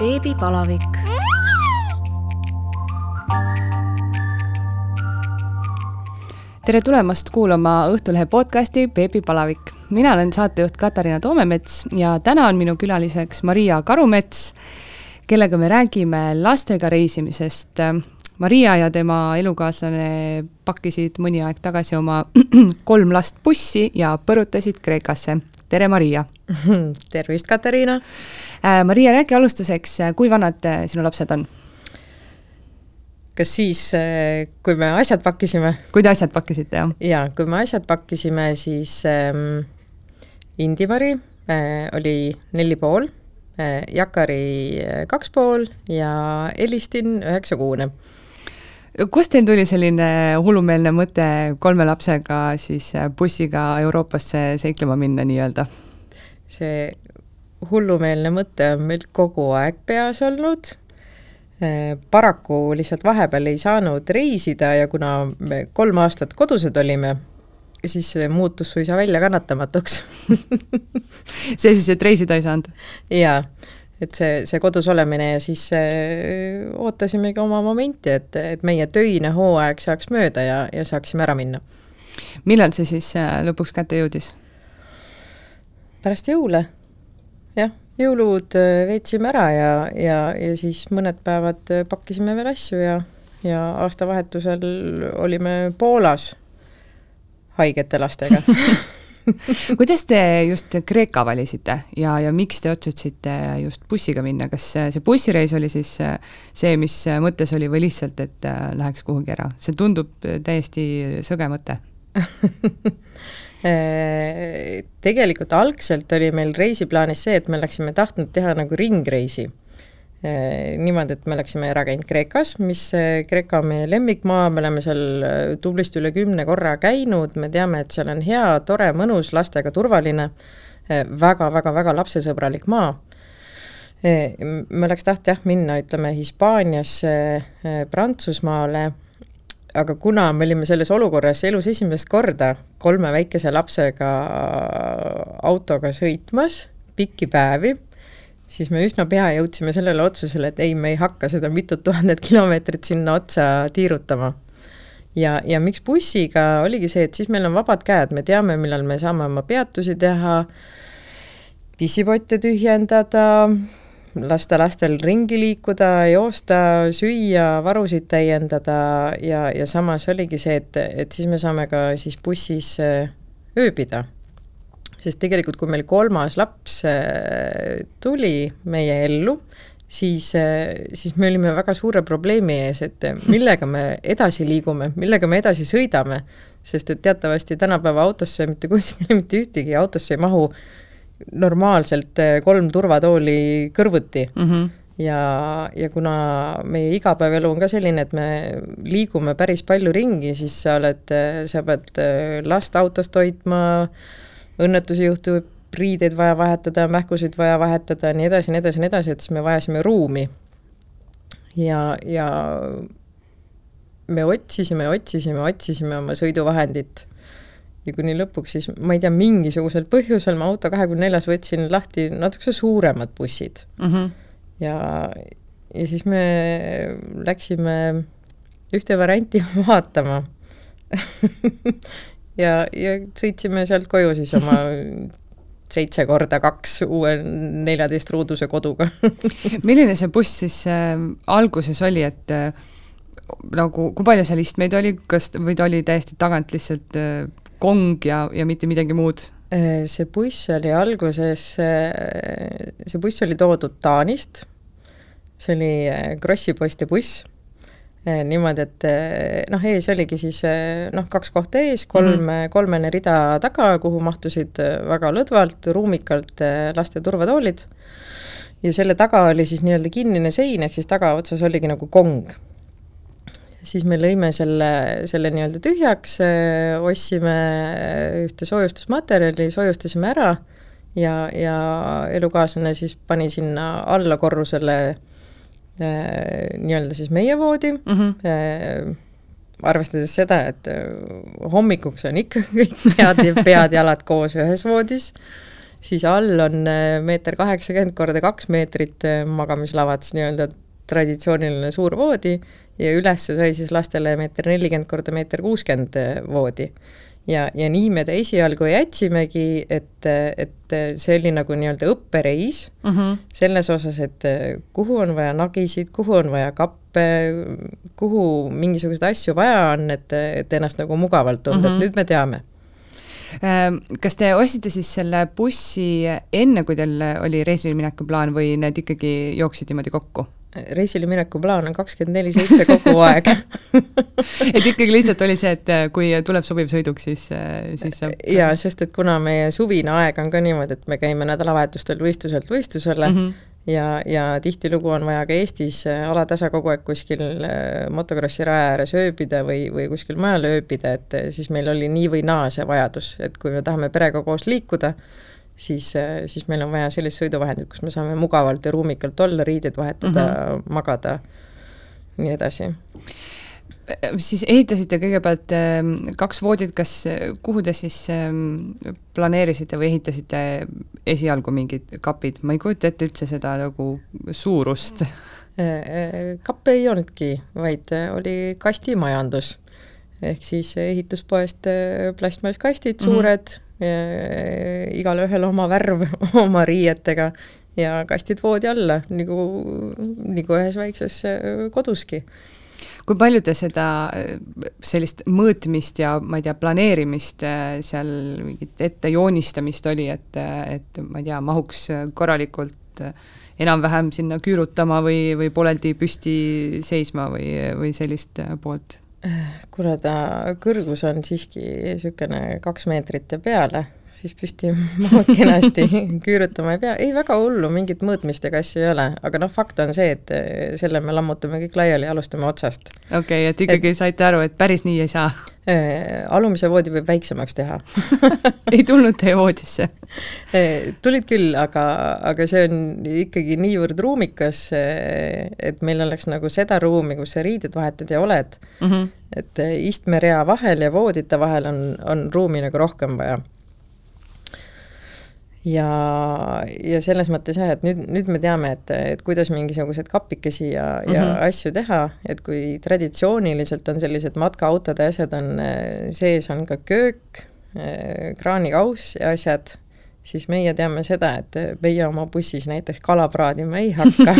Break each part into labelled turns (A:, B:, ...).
A: beebipalavik. tere tulemast kuulama Õhtulehe podcasti Beebipalavik. mina olen saatejuht Katariina Toomemets ja täna on minu külaliseks Maria Karumets, kellega me räägime lastega reisimisest. Maria ja tema elukaaslane pakkisid mõni aeg tagasi oma kolm last bussi ja põrutasid Kreekasse. tere, Maria!
B: tervist, Katariina!
A: Äh, Maria, räägi alustuseks, äh, kui vanad äh, sinu lapsed on?
B: kas siis, kui me asjad pakkisime?
A: kui te asjad pakkisite, jah?
B: jaa, kui me asjad pakkisime, siis ähm, Indi-Mari äh, oli neli pool äh,, Jakari kaks pool ja Elistin üheksakuune
A: kust teil tuli selline hullumeelne mõte kolme lapsega siis bussiga Euroopasse seiklema minna nii-öelda?
B: see hullumeelne mõte on meil kogu aeg peas olnud. Äh, paraku lihtsalt vahepeal ei saanud reisida ja kuna me kolm aastat kodused olime, siis see muutus suisa väljakannatamatuks
A: see siis, et reisida ei saanud?
B: jaa, et see, see kodus olemine ja siis äh, ootasimegi oma momenti, et, et meie töine hooaeg saaks mööda ja, ja saaksime ära minna.
A: millal see siis äh, lõpuks kätte jõudis?
B: pärast jõule jah, jõulud äh, veetsime ära ja, ja, ja siis mõned päevad äh, pakkisime veel asju ja, ja aastavahetusel olime Poolas haigete lastega.
A: Kuidas te just Kreeka valisite ja, ja miks te otsustasite just bussiga minna, kas see bussireis oli siis äh, see, mis mõttes oli või lihtsalt, et läheks kuhugi ära, see tundub täiesti sõge mõte.
B: Äh, tegelikult algselt oli meil reisiplaanis see, et me oleksime tahtnud teha nagu ringreisi. Äh, niimoodi, et me oleksime ära käinud Kreekas, mis äh, Kreeka on meie lemmikmaa, me oleme seal tublisti üle kümne korra käinud, me teame, et seal on hea, tore, mõnus, lastega turvaline väga,, väga-väga-väga lapsesõbralik maa me oleks tahtnud jah minna, ütleme Hispaaniasse, Prantsusmaale aga kuna me olime selles olukorras elus esimest korda kolme väikese lapsega autoga sõitmas pikki päevi, siis me üsna pea jõudsime sellele otsusele, et ei, me ei hakka seda mitut tuhandet kilomeetrit sinna otsa tiirutama. ja, ja miks bussiga, oligi see, et siis meil on vabad käed, me teame, millal me saame oma peatusi teha, pissipotte tühjendada, lasta lastel ringi liikuda, joosta, süüa, varusid täiendada ja, ja samas oligi see, et, et siis me saame ka siis bussis äh, ööbida. sest tegelikult, kui meil kolmas laps äh, tuli meie ellu, siis, äh, siis me olime väga suure probleemi ees, et millega me edasi liigume, millega me edasi sõidame, sest et teatavasti tänapäeva autosse mitte kuskile mitte ühtegi autosse ei mahu normaalselt eh, kolm turvatooli kõrvuti mm. -hmm ja, ja kuna meie igapäevaelu on ka selline, et me liigume päris palju ringi, siis sa oled, eh, sa pead eh, last autost hoidma, õnnetusi juhtub, riideid vaja vahetada, mähkusid vaja vahetada, nii edasi, nii edasi, nii edasi, et siis me vajasime ruumi. ja, ja me otsisime, otsisime, otsisime oma sõiduvahendit ja kuni lõpuks siis, ma ei tea, mingisugusel põhjusel ma auto kahekümne neljas võtsin lahti natukese suuremad bussid mm. -hmm. ja, ja siis me läksime ühte varianti vaatama ja, ja sõitsime sealt koju siis oma seitse korda kaks uue neljateist-ruuduse koduga
A: milline see buss siis äh, alguses oli, et äh, nagu, kui palju seal istmeid oli, kas, või ta oli täiesti tagant lihtsalt äh, kong ja, ja mitte midagi muud?
B: Äh, see buss oli alguses, äh, see buss oli toodud Taanist, see oli äh, Krossi poiste buss, niimoodi, et noh, ees oligi siis noh, kaks kohta ees, kolm mm, -hmm. kolmene rida taga, kuhu mahtusid väga lõdvalt, ruumikalt laste turvatoolid ja selle taga oli siis nii-öelda kinnine sein, ehk siis tagaotsas oligi nagu kong siis me lõime selle, selle nii-öelda tühjaks, ostsime ühte soojustusmaterjali, soojustasime ära ja, ja elukaaslane siis pani sinna alla korrusele äh, nii-öelda siis meie voodi mm. -hmm. arvestades seda, et hommikuks on ikka kõik pead, pead-jalad koos ühes voodis siis all on meeter kaheksakümmend korda kaks meetrit magamislavad, siis nii-öelda traditsiooniline suur voodi ja ülesse sai siis lastele meeter nelikümmend korda meeter kuuskümmend voodi ja, ja nii me ta esialgu jätsimegi, et, et see oli nagu nii-öelda õppereis mm -hmm. selles osas, et kuhu on vaja nagisid, kuhu on vaja kappe, kuhu mingisuguseid asju vaja on, et, et ennast nagu mugavalt tunda mm, -hmm. et mhm. nüüd me teame
A: ehm, kas te ostsite siis selle bussi enne, kui teil oli reisile mineku plaan või need ikkagi jooksid niimoodi kokku?
B: Reisile mineku plaan on kakskümmend neli seitse kogu aeg.
A: Et ikkagi lihtsalt oli see, et äh, kui tuleb sobiv sõiduk, siis, äh, siis saab
B: jaa, sest et kuna meie suvine aeg on ka niimoodi, et me käime nädalavahetustel võistluselt võistlusele mm, -hmm ja, ja tihtilugu on vaja ka Eestis äh, alatasa kogu aeg kuskil motokrossi raja ääres ööbida või, või kuskil mujal ööbida, et siis meil oli nii või naa see vajadus, et kui me tahame perega koos liikuda, siis, äh, siis meil on vaja sellist sõiduvahendit, kus me saame mugavalt ja ruumikalt olla, riideid vahetada mm, -hmm. magada, nii edasi
A: siis ehitasite kõigepealt ähm, kaks voodit, kas, kuhu te siis ähm, planeerisite või ehitasite esialgu mingid kapid, ma ei kujuta ette üldse seda nagu suurust.
B: Äh, äh, kappe ei olnudki, vaid oli kastimajandus. ehk siis ehituspoest plastmasskastid mm -hmm. Suured igalühel oma värv oma riietega ja kastid voodi alla, nagu, nagu ühes väikses äh, koduski
A: kui palju te seda, sellist mõõtmist ja ma ei tea, planeerimist äh, seal mingit ette joonistamist oli, et, et ma ei tea, mahuks korralikult enam-vähem sinna küürutama või, või pooleldi püsti seisma või, või sellist poolt?
B: Kuna ta kõrgus on siiski niisugune kaks meetrit ja peale, siis püsti mahud kenasti küürutama ei pea, ei väga hullu, mingit mõõtmist ega asju ei ole, aga noh, fakt on see, et eh, selle me lammutame kõik laiali ja alustame otsast.
A: okei okay,, et ikkagi et, saite aru, et päris nii ei saa
B: äh,? alumise voodi võib väiksemaks teha
A: ei tulnud teie voodisse
B: äh,? tulid küll, aga, aga see on ikkagi niivõrd ruumikas, et meil oleks nagu seda ruumi, kus sa riided vahetad ja oled mm, -hmm. et istmerea vahel ja voodite vahel on, on ruumi nagu rohkem vaja ja, ja selles mõttes jah, et nüüd, nüüd me teame, et, et kuidas mingisuguseid kapikesi ja mm, -hmm. ja mhm. asju teha, et kui traditsiooniliselt on sellised matkaautode asjad on, sees on ka köök, kraanikauss ja asjad, siis meie teame seda, et meie oma bussis näiteks kala praadima ei hakka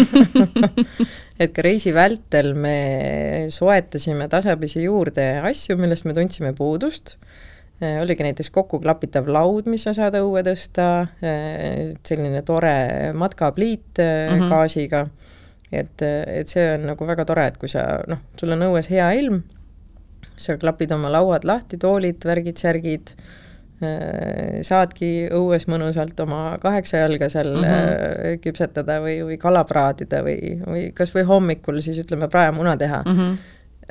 B: et ka reisi vältel me soetasime tasapisi juurde asju, millest me tundsime puudust Äh, oligi näiteks kokkuklapitav laud, mis sa saad õue tõsta, äh, selline tore matkapliit mm -hmm. gaasiga, et, et see on nagu väga tore, et kui sa noh, sul on õues hea ilm, sa klapid oma lauad lahti, toolid, värgid, särgid, saadki õues mõnusalt oma kaheksa jalga seal mm -hmm. küpsetada või, või kala praadida või, või kas või hommikul siis ütleme, praemuna teha mm. -hmm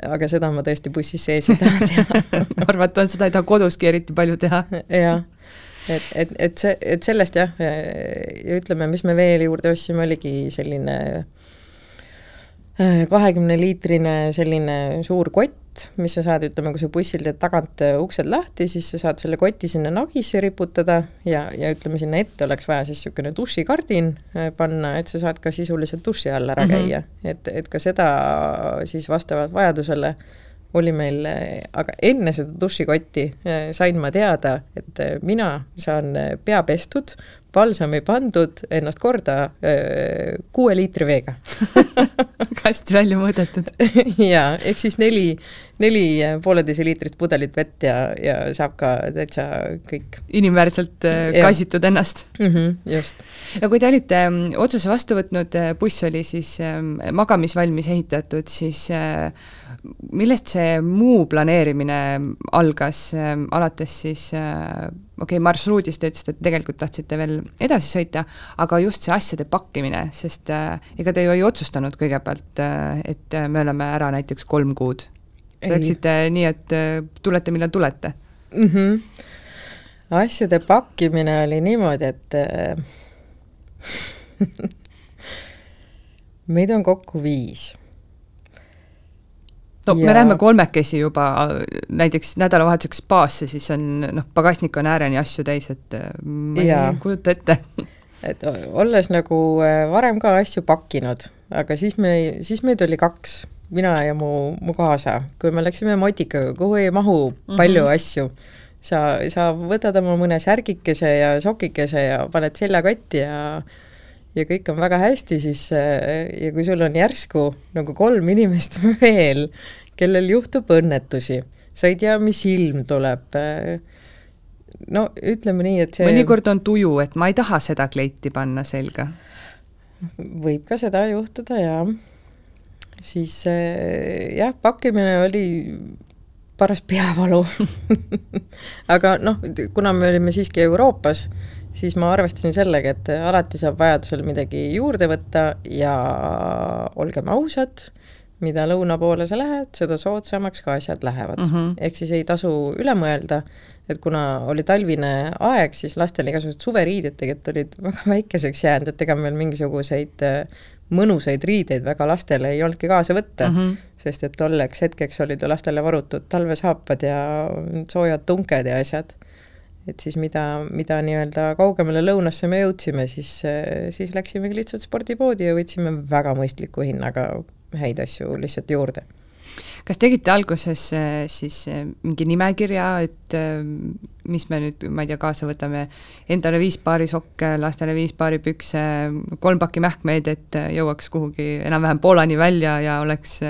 B: aga seda ma tõesti bussis sees ei taha teha
A: arvata, et seda ei taha koduski eriti palju teha.
B: jah, et, et, et see, et sellest jah, ja ütleme, mis me veel juurde ostsime, oligi selline äh, kahekümne liitrine selline suur kott, mis sa saad, ütleme, kui sa bussil teed tagant äh, uksed lahti, siis sa saad selle koti sinna nagisse riputada ja, ja ütleme, sinna ette oleks vaja siis niisugune dušikardin äh, panna, et sa saad ka sisuliselt duši all ära mm -hmm. käia. et, et ka seda siis vastavalt vajadusele oli meil, aga enne seda dušikotti äh, sain ma teada, et mina saan pea pestud, palsami pandud, ennast korda kuue liitri veega
A: hästi välja mõõdetud
B: jaa, ehk siis neli, neli pooleteise liitrist pudelit vett ja, ja saab ka täitsa kõik.
A: inimväärselt kassitud ennast
B: mm. -hmm, just.
A: ja kui te olite otsuse vastu võtnud, buss oli siis magamisvalmis ehitatud, siis millest see muu planeerimine algas, ähm, alates siis äh, okei okay,, marsruudist te ütlesite, et tegelikult tahtsite veel edasi sõita, aga just see asjade pakkimine, sest äh, ega te ju ei otsustanud kõigepealt, äh, et me oleme ära näiteks kolm kuud. Läksite nii, et tulete, millal tulete mm?
B: -hmm. asjade pakkimine oli niimoodi, et meid on kokku viis
A: no ja... me lähme kolmekesi juba näiteks nädalavahetuseks spaasse, siis on noh, pagasnik on ääreni asju täis, et äh, ma ja. ei kujuta ette
B: et olles nagu äh, varem ka asju pakkinud, aga siis me, siis meid oli kaks, mina ja mu, mu kaasa, kui me läksime motikaga, kuhu ei mahu palju mm -hmm. asju, sa, sa võtad oma mõne särgikese ja sokikese ja paned seljakotti ja ja kõik on väga hästi, siis ja kui sul on järsku nagu kolm inimest veel, kellel juhtub õnnetusi, sa ei tea, mis ilm tuleb no ütleme nii, et see
A: mõnikord on tuju, et ma ei taha seda kleiti panna selga.
B: võib ka seda juhtuda, jaa. siis äh, jah, pakkimine oli paras peavalu aga noh, kuna me olime siiski Euroopas, siis ma arvestasin sellega, et alati saab vajadusel midagi juurde võtta ja olgem ausad, mida lõuna poole sa lähed, seda soodsamaks ka asjad lähevad mm. -hmm. ehk siis ei tasu üle mõelda, et kuna oli talvine aeg, siis lastel igasugused suveriided tegelikult olid väga väikeseks jäänud, et ega meil mingisuguseid äh, mõnusaid riideid väga lastele ei olnudki kaasa võtta mm, -hmm. sest et tolleks hetkeks olid ju lastele varutud talvesaapad ja soojad tunked ja asjad. et siis mida, mida nii-öelda kaugemale lõunasse me jõudsime, siis, äh, siis läksimegi lihtsalt spordipoodi ja võtsime väga mõistliku hinnaga häid asju lihtsalt juurde
A: kas tegite alguses äh, siis äh, mingi nimekirja, et äh, mis me nüüd, ma ei tea, kaasa võtame, endale viis paari sokke, lastele viis paari pükse, kolm pakki mähkmeid, et jõuaks kuhugi enam-vähem Poolani välja ja oleks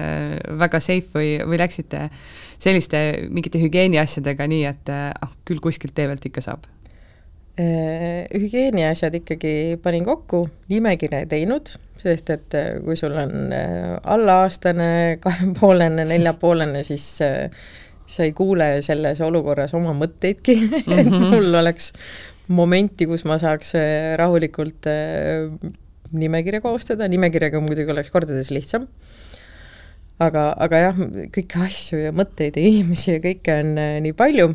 A: väga safe või, või läksite selliste mingite hügieeniasjadega nii, et ah, küll kuskilt tee pealt ikka saab?
B: Hügieeniasjad ikkagi panin kokku, nimekirja ei teinud sest et äh, kui sul on äh, allaaastane, kahepoolene, neljapoolene, siis äh, sa ei kuule selles olukorras oma mõtteidki mm, -hmm. et mhm. mul oleks momenti, kus ma saaks rahulikult nimekirja koostada, nimekirjaga muidugi oleks kordades lihtsam. aga, aga jah, kõiki asju ja mõtteid ja inimesi ja kõike on nii palju,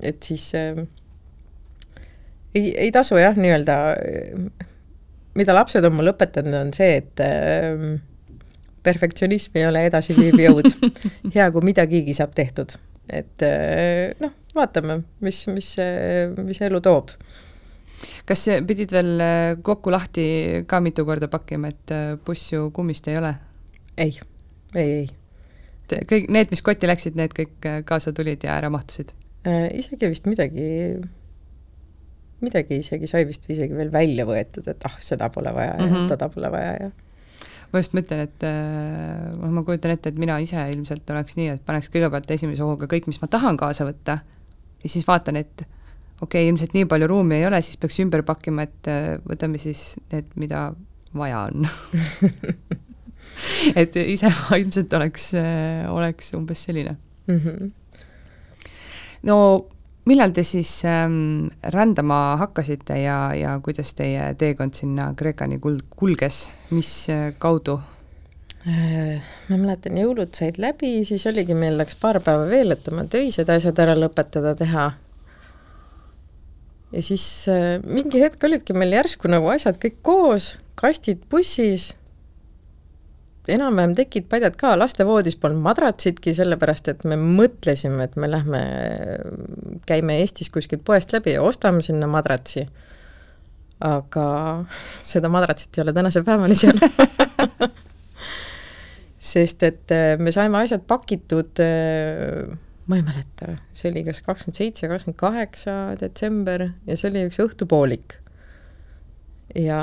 B: et siis äh, ei, ei tasu jah, nii-öelda mida lapsed on mulle õpetanud, on see, et äh, perfektsionism ei ole edasiviiv jõud. hea, kui midagigi saab tehtud, et äh, noh, vaatame, mis, mis, mis elu toob.
A: kas pidid veel äh, kokku lahti ka mitu korda pakkima, et äh, buss ju kummist ei ole?
B: ei, ei, ei.
A: kõik need, mis kotti läksid, need kõik äh, kaasa tulid ja ära mahtusid
B: äh,? isegi vist midagi midagi isegi sai vist isegi veel välja võetud, et ah, seda pole vaja mm -hmm. ja mhm. toda pole vaja ja
A: ma just mõtlen, et noh, ma kujutan ette, et mina ise ilmselt oleks nii, et paneks kõigepealt esimese hooga kõik, mis ma tahan kaasa võtta ja siis vaatan, et okei okay,, ilmselt nii palju ruumi ei ole, siis peaks ümber pakkima, et äh, võtame siis need, mida vaja on et ise ma ilmselt oleks, äh, oleks umbes selline mm. -hmm. no millal te siis ähm, rändama hakkasite ja, ja kuidas teie teekond sinna Kreekani kul-, kulges, mis äh, kaudu?
B: Äh, ma mäletan, jõulud said läbi, siis oligi, meil läks paar päeva veel, et oma töised asjad ära lõpetada, teha. ja siis äh, mingi hetk olidki meil järsku nagu asjad kõik koos, kastid bussis enam-vähem tekid, padjad ka, lastevoodis polnud madratsitki, sellepärast et me mõtlesime, et me lähme, käime Eestis kuskilt poest läbi ja ostame sinna madratsi. aga seda madratsit ei ole tänase päevani seal sest et äh, me saime asjad pakitud, äh, ma ei mäleta, see oli kas kakskümmend seitse, kakskümmend kaheksa detsember ja see oli üks õhtupoolik ja,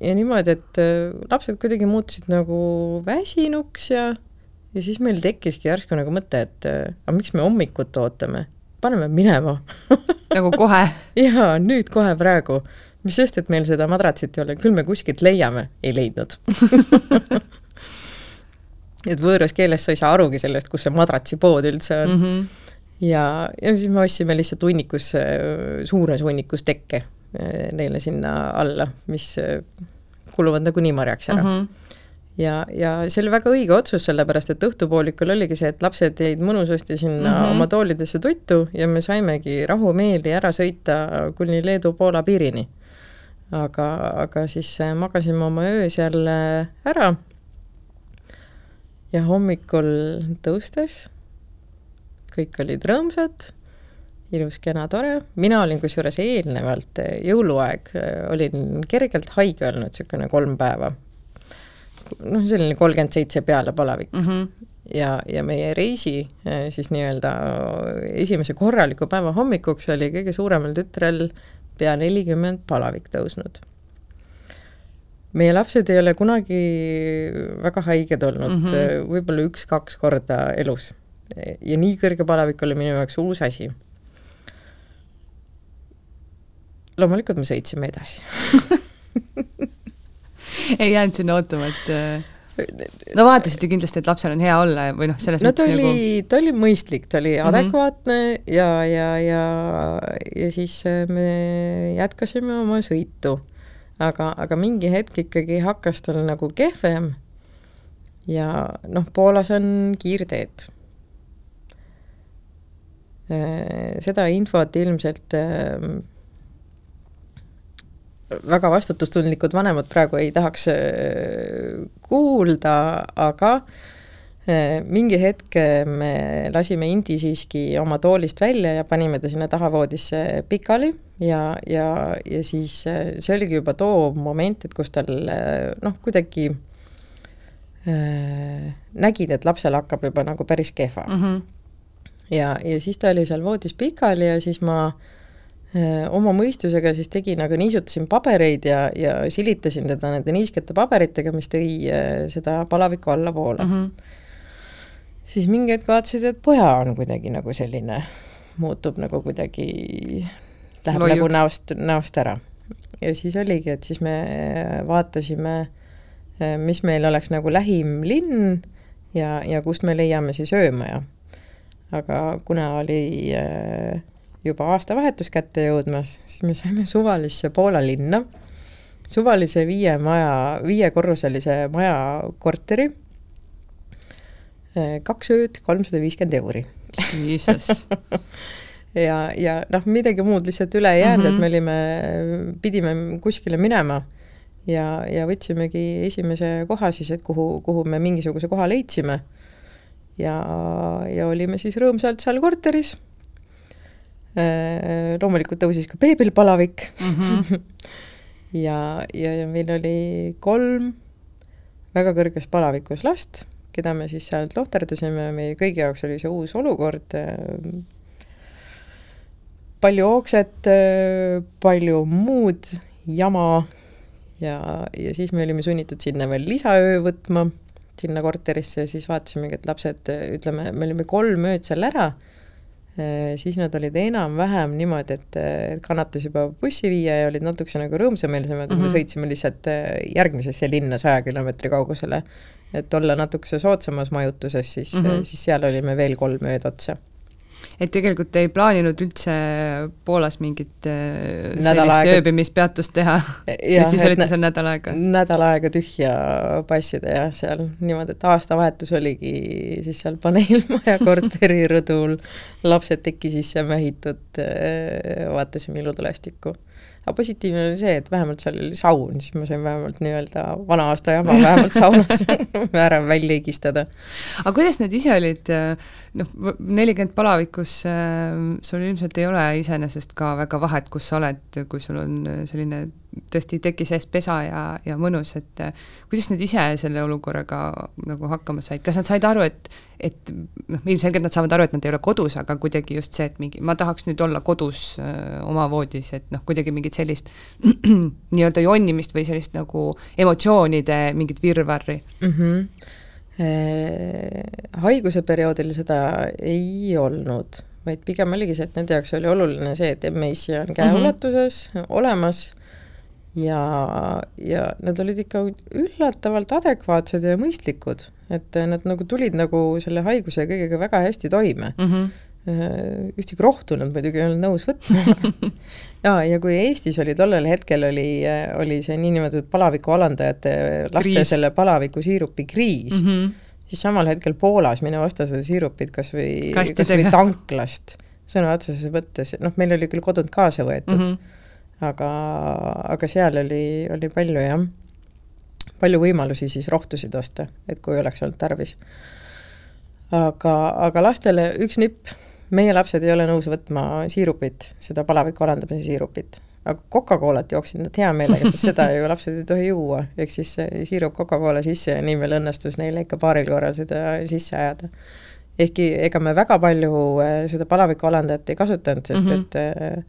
B: ja niimoodi, et äh, lapsed kuidagi muutusid nagu väsinuks ja, ja siis meil tekkiski järsku nagu mõte, et äh, aga miks me hommikut ootame, paneme minema
A: nagu kohe
B: jaa, nüüd kohe praegu. mis sest, et meil seda madratsit ei ole, küll me kuskilt leiame, ei leidnud et võõras keeles sa ei saa arugi sellest, kus see madratsipood üldse on mm. -hmm. ja, ja siis me ostsime lihtsalt hunnikus, suures hunnikus tekke neile sinna alla, mis eh, kuluvad nagunii marjaks ära mm. -hmm ja, ja see oli väga õige otsus, sellepärast et õhtupoolikul oligi see, et lapsed jäid mõnusasti sinna mm -hmm. oma toolidesse tuttu ja me saimegi rahumeeli ära sõita kuni Leedu-Poola piirini. aga, aga siis eh, magasime oma öö seal ära ja hommikul tõustes kõik olid rõõmsad, ilus, kena, tore, mina olin kusjuures eelnevalt, jõuluaeg, olin kergelt haige olnud, niisugune kolm päeva. noh, selline kolmkümmend seitse peale palavik mm. -hmm ja, ja meie reisi eh, siis nii-öelda esimese korraliku päeva hommikuks oli kõige suuremal tütrel pea nelikümmend palavik tõusnud. meie lapsed ei ole kunagi väga haiged olnud mm -hmm., võib-olla üks-kaks korda elus. ja nii kõrge palavik oli minu jaoks uus asi. Loomulikult me sõitsime edasi
A: ei jäänud sinna ootama, et äh, no vaatasite kindlasti, et lapsel on hea olla või noh, selles
B: no,
A: mõttes
B: oli nagu..., ta oli mõistlik, ta oli mm -hmm. adekvaatne ja, ja, ja, ja siis äh, me jätkasime oma sõitu. aga, aga mingi hetk ikkagi hakkas tal nagu kehvem ja noh, Poolas on kiirteed. Äh, seda infot ilmselt väga vastutustundlikud vanemad praegu ei tahaks äh, kuulda, aga äh, mingi hetk äh, me lasime Indi siiski oma toolist välja ja panime ta sinna tahavoodisse pikali ja, ja, ja siis see oligi juba too moment, et kus tal noh, kuidagi äh, nägid, et lapsel hakkab juba nagu päris kehva mm. -hmm. ja, ja siis ta oli seal voodis pikali ja siis ma äh, Äh, oma mõistusega siis tegin, aga niisutasin pabereid ja, ja silitasin teda nende niiskete paberitega, mis tõi seda palavikku allapoole mm. -hmm. siis mingi hetk vaatasid, et poja on kuidagi nagu selline, muutub nagu kuidagi, läheb Loiuks. nagu näost, näost ära. ja siis oligi, et siis me vaatasime, mis meil oleks nagu lähim linn ja, ja kust me leiame siis öömaja. aga kuna oli äh, juba aastavahetus kätte jõudmas, siis me saime suvalisse Poola linna, suvalise viie maja, viiekorruselise maja korteri, kaks ööd, kolmsada viiskümmend euri.
A: Jesus
B: ja, ja noh, midagi muud lihtsalt üle ei jäänud mm, -hmm. et me olime, pidime kuskile minema ja, ja võtsimegi esimese koha siis, et kuhu, kuhu me mingisuguse koha leidsime. ja, ja olime siis rõõmsalt seal korteris loomulikult tõusis ka beebil palavik mm. -hmm. ja, ja, ja meil oli kolm väga kõrges palavikus last, keda me siis sealt lohterdasime, meie kõigi jaoks oli see uus olukord. Äh, palju ookset, äh, palju muud jama ja, ja siis me olime sunnitud sinna veel lisaöö võtma, sinna korterisse, siis vaatasimegi, et lapsed, ütleme, me olime kolm ööd seal ära Äh, siis nad olid enam-vähem niimoodi, et, et kannatas juba bussi viia ja olid natukese nagu rõõmsameelsemad mm, -hmm. me mhm. sõitsime lihtsalt äh, järgmisesse linna saja kilomeetri kaugusele. et olla natukese soodsamas majutuses, siis mm, -hmm. siis seal olime veel kolm ööd otsa
A: et tegelikult ei plaaninud üldse Poolas mingit äh, sellist ööbimispeatust teha. Ja, ja siis olite seal nädal aega?
B: nädal aega tühja passida jah, seal niimoodi, et aastavahetus oligi siis seal paneelmaja korteri rõdul, lapsed teki sisse mähitud, äh, vaatasime ilutulestikku aga positiivne oli see, et vähemalt seal oli saun, siis ma sain vähemalt nii-öelda vana aasta jama vähemalt saunas ära välja higistada.
A: aga kuidas need ise olid, noh, nelikümmend palavikus äh, sul ilmselt ei ole iseenesest ka väga vahet, kus sa oled, kui sul on selline tõesti teki sees pesa ja, ja mõnus, et kuidas nad ise selle olukorraga nagu hakkama said, kas nad said aru, et, et noh, ilmselgelt nad saavad aru, et nad ei ole kodus, aga kuidagi just see, et mingi, ma tahaks nüüd olla kodus öö, oma voodis, et noh, kuidagi mingit sellist nii-öelda jonnimist või sellist nagu emotsioonide mingit virvarri mm. -hmm.
B: Eh, haiguse perioodil seda ei olnud, vaid pigem oligi see, et nende jaoks oli oluline see, et MAC on käeulatuses mm -hmm. olemas ja, ja nad olid ikka üllatavalt adekvaatsed ja mõistlikud, et nad nagu tulid nagu selle haiguse ja kõigega väga hästi toime mm. -hmm ühtegi rohtu nad muidugi ei olnud nõus võtma ja, ja kui Eestis oli tollel hetkel oli, oli see niinimetatud palaviku alandajate laste kriis. selle palaviku siirupi kriis mm, -hmm. siis samal hetkel Poolas mine osta seda siirupit kas või, kas või tanklast, sõna otseses mõttes, noh, meil oli küll kodunt kaasa võetud mm, -hmm aga, aga seal oli, oli palju jah, palju võimalusi siis rohtusid osta, et kui oleks olnud tarvis. aga, aga lastele üks nipp, meie lapsed ei ole nõus võtma siirupit, seda palaviku alandamise siirupit aga Coca-Colat jooksid nad hea meelega, sest seda ju lapsed ei tohi juua, ehk siis siirub Coca-Cola sisse ja nii meil õnnestus neile ikka paaril korral seda sisse ajada. ehkki ega me väga palju äh, seda palaviku alandajat ei kasutanud, sest mm -hmm. et äh,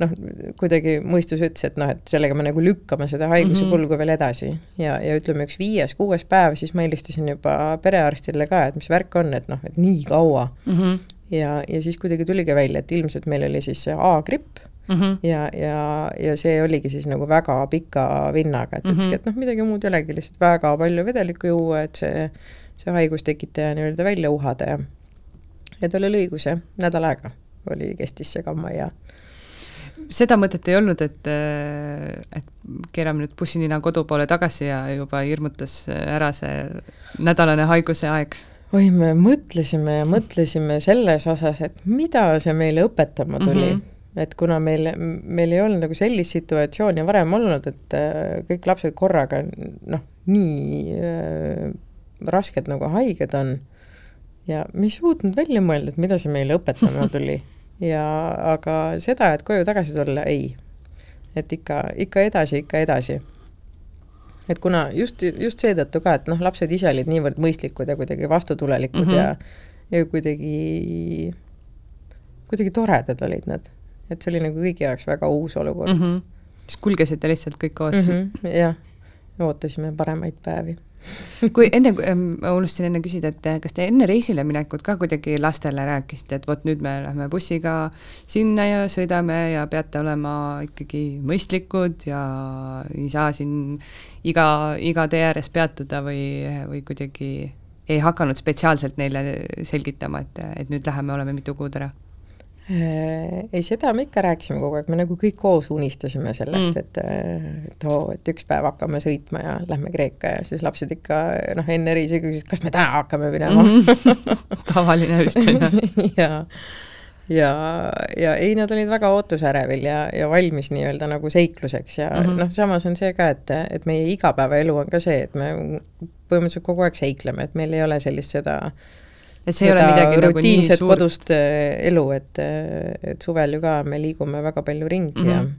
B: noh, kuidagi mõistus ütles, et noh, et sellega me nagu lükkame seda haiguse mm -hmm. kulgu veel edasi ja, ja ütleme, üks viies-kuues päev, siis ma helistasin juba perearstile ka, et mis värk on, et noh, et nii kaua mm. -hmm. ja, ja siis kuidagi tuligi välja, et ilmselt meil oli siis A-gripp mm. -hmm. ja, ja, ja see oligi siis nagu väga pika vinnaga, et ütleski mm, -hmm. et noh, midagi muud ei olegi, lihtsalt väga palju vedelikku juua, et see, see haigustekitaja nii-öelda välja uhada ja ja tal oli õigus jah, nädal aega oli, kestis see kamma ja
A: seda mõtet ei olnud, et, et keerame nüüd bussinina kodu poole tagasi ja juba hirmutas ära see nädalane haiguse aeg?
B: oi, me mõtlesime ja mõtlesime selles osas, et mida see meile õpetama tuli mm. -hmm et kuna meil, meil ei olnud nagu sellist situatsiooni varem olnud, et äh, kõik lapsed korraga noh, nii äh, rasked nagu haiged on ja me ei suutnud välja mõelda, et mida see meile õpetama tuli. ja aga seda, et koju tagasi tulla, ei. et ikka, ikka edasi, ikka edasi. et kuna just, just seetõttu ka, et noh, lapsed ise olid niivõrd mõistlikud ja kuidagi vastutulelikud mm -hmm. ja, ja kuidagi, kuidagi toredad olid nad et see oli nagu kõigi jaoks väga uus olukord mm. -hmm.
A: siis kulgesite lihtsalt kõik koos
B: mm? -hmm, jah, ootasime paremaid päevi
A: kui enne, ma unustasin enne küsida, et kas te enne reisile minekut ka kuidagi lastele rääkisite, et vot nüüd me lähme bussiga sinna ja sõidame ja peate olema ikkagi mõistlikud ja ei saa siin iga, iga tee ääres peatuda või, või kuidagi ei hakanud spetsiaalselt neile selgitama, et, et nüüd läheme, oleme mitu kuud ära?
B: Äh, ei, seda me ikka rääkisime kogu aeg, me nagu kõik koos unistasime sellest mm., et, äh, et oo, et üks päev hakkame sõitma ja lähme Kreeka ja siis lapsed ikka noh, enne reisi küsisid, kas me täna hakkame minema mm.
A: tavaline vist on
B: ju. ja, ja, ja ei, nad olid väga ootusärevil ja, ja valmis nii-öelda nagu seikluseks ja mm -hmm. noh, samas on see ka, et, et meie igapäevaelu on ka see, et me põhimõtteliselt kogu aeg seikleme, et meil ei ole sellist seda äh,
A: et see ei ole midagi nagu nii
B: suurt. kodust äh, elu, et, äh, et suvel ju ka me liigume väga palju ringi mm -hmm. ja mhm.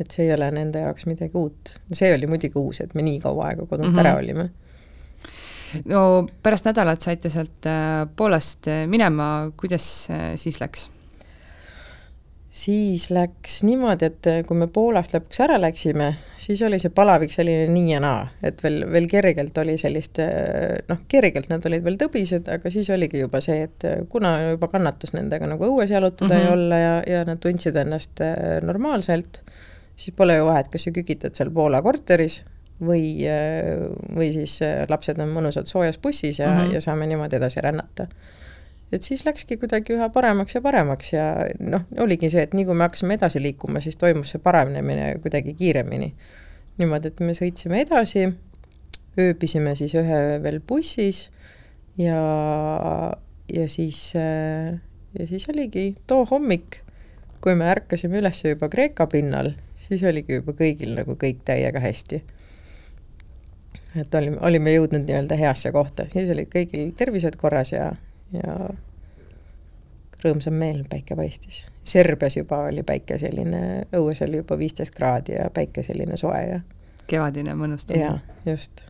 B: et see ei ole nende jaoks midagi uut. see oli muidugi uus, et me nii kaua aega kodunt mm -hmm. ära olime.
A: no pärast nädalat saite sealt äh, Poolast minema, kuidas siis läks?
B: Siis läks niimoodi, et eh, kui me Poolast lõpuks ära läksime, siis oli see palavik selline nii ja naa, et veel, veel kergelt oli sellist eh, noh, kergelt nad olid veel tõbised, aga siis oligi juba see, et eh, kuna juba kannatas nendega nagu õues jalutada mm -hmm. ja olla ja, ja nad tundsid ennast normaalselt, siis pole ju vahet, kas sa kükitad seal Poola korteris või, või siis lapsed on mõnusalt soojas bussis ja mm, -hmm. ja saame niimoodi edasi rännata et siis läkski kuidagi üha paremaks ja paremaks ja noh, oligi see, et nii kui me hakkasime edasi liikuma, siis toimus see paranemine kuidagi kiiremini. niimoodi, et me sõitsime edasi, ööbisime siis ühe veel bussis ja, ja siis, ja siis oligi too hommik, kui me ärkasime üles juba Kreeka pinnal, siis oligi juba kõigil nagu kõik täiega hästi. et olime, olime jõudnud nii-öelda heasse kohta, siis olid kõigil tervised korras ja ja rõõmsam meel, päike paistis. Serbias juba oli päike selline, õues oli juba viisteist kraadi ja päike selline soe ja
A: kevadine mõnus tunne.
B: jaa, just.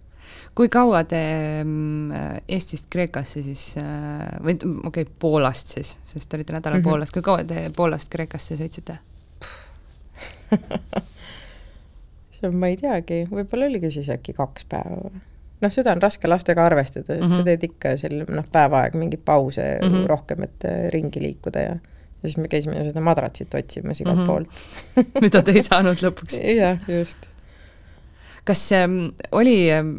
A: kui kaua te mm, Eestist Kreekasse siis, äh, või okei okay,, Poolast siis, sest te olite nädala mm -hmm. Poolas, kui kaua te Poolast Kreekasse sõitsite
B: see ma ei teagi, võib-olla oligi siis äkki kaks päeva või? Noh, seda on raske lastega arvestada, sest mm -hmm. sa teed ikka seal noh, päev aega mingeid pause mm -hmm. rohkem, et äh, ringi liikuda ja ja siis me käisime seda madratsit otsimas igalt mm -hmm. poolt
A: mida te ei saanud lõpuks
B: jah, just.
A: kas ähm, oli ähm,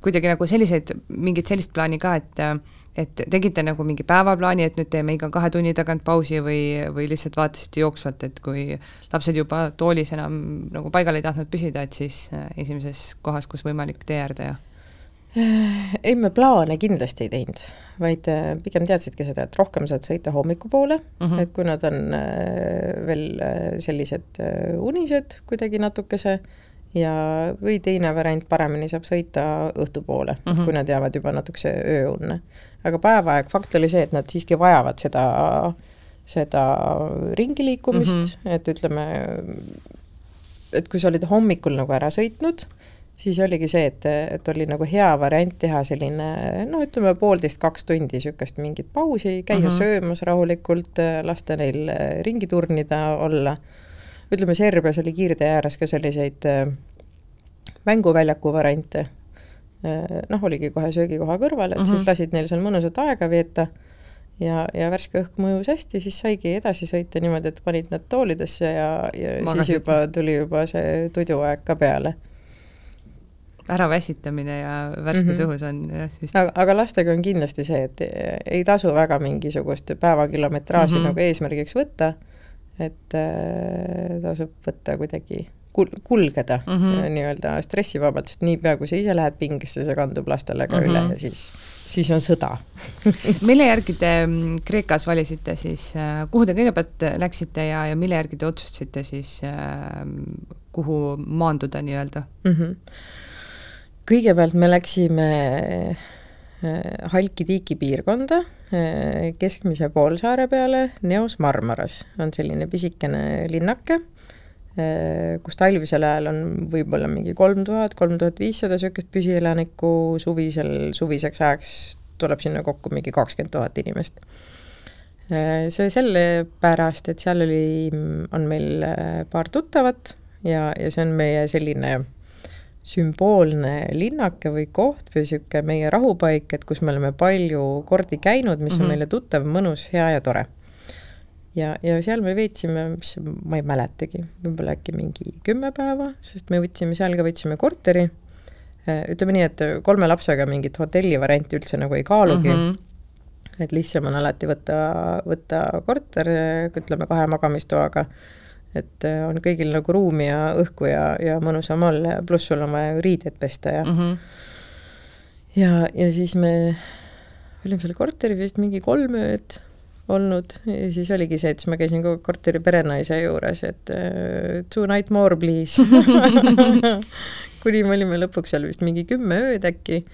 A: kuidagi nagu selliseid, mingit sellist plaani ka, et äh, et tegite nagu mingi päevaplaani, et nüüd teeme iga kahe tunni tagant pausi või, või lihtsalt vaatasite jooksvalt, et kui lapsed juba toolis enam nagu paigal ei tahtnud püsida, et siis äh, esimeses kohas, kus võimalik, tee äärde ja
B: ei, me plaane kindlasti ei teinud, vaid äh, pigem teadsidki seda, et rohkem saad sõita hommikupoole mm, -hmm. et kui nad on äh, veel äh, sellised unised kuidagi natukese ja, või teine variant, paremini saab sõita õhtupoole mm, -hmm. kui nad jäävad juba natukese ööunne. aga päevaaeg, fakt oli see, et nad siiski vajavad seda, seda ringi liikumist mm, -hmm. et ütleme, et kui sa olid hommikul nagu ära sõitnud, siis oligi see, et, et oli nagu hea variant teha selline noh, ütleme poolteist-kaks tundi niisugust mingit pausi, käia mm -hmm. söömas rahulikult, lasta neil ringi turnida, olla ütleme, Serbias oli kiirtee ääres ka selliseid äh, mänguväljaku variante äh,. noh, oligi kohe söögikoha kõrval, et mm -hmm. siis mhm. lasid neil seal mõnusat aega veeta ja, ja värske õhk mõjus hästi, siis saigi edasi sõita niimoodi, et panid nad toolidesse ja, ja Magasid. siis juba tuli juba see tuduaeg ka peale
A: äraväsitamine ja värskes mm -hmm. õhus on jah
B: vist. aga, aga lastega on kindlasti see, et ei tasu väga mingisugust päevakilometraaži mm -hmm. nagu eesmärgiks võtta et äh, tasub võtta kuidagi kul-, kulgeda mm -hmm. nii-öelda stressivabalt, sest niipea, kui sa ise lähed pingesse, see kandub lastele ka mm -hmm. üle ja siis, siis on sõda
A: mille järgi te mm, Kreekas valisite siis, äh, kuhu te kõigepealt läksite ja, ja mille järgi te otsustasite siis, äh, kuhu maanduda nii-öelda mm? -hmm.
B: Kõigepealt me läksime Halki-Tiiki piirkonda Äh, keskmise poolsaare peale Neos Marmaras on selline pisikene linnake, äh, kus talvisel ajal on võib-olla mingi kolm tuhat, kolm tuhat viissada niisugust püsielanikku, suvisel, suviseks ajaks tuleb sinna kokku mingi kakskümmend tuhat inimest. Äh, see sellepärast, et seal oli, on meil paar tuttavat ja, ja see on meie selline sümboolne linnake või koht või niisugune meie rahupaik, et kus me oleme palju kordi käinud, mis mm -hmm. on mhm. meile tuttav, mõnus, hea ja tore. ja, ja seal me veetsime, mis, ma ei mäletagi, võib-olla äkki mingi kümme päeva, sest me võtsime seal ka, võtsime korteri, äh, ütleme nii, et kolme lapsega mingit hotellivarianti üldse nagu ei kaalugi mm, -hmm et lihtsam on alati võtta, võtta korter, ütleme kahe magamistoaga et äh, on kõigil nagu ruumi ja õhku ja, ja mõnusam olla ja pluss sul on vaja ju riided pesta ja mm -hmm. ja, ja siis me olime seal korteris vist mingi kolm ööd olnud ja siis oligi see, et siis ma käisin kogu korteri perenaise juures, et uh, two night more please kuni me olime lõpuks seal vist mingi kümme ööd äkki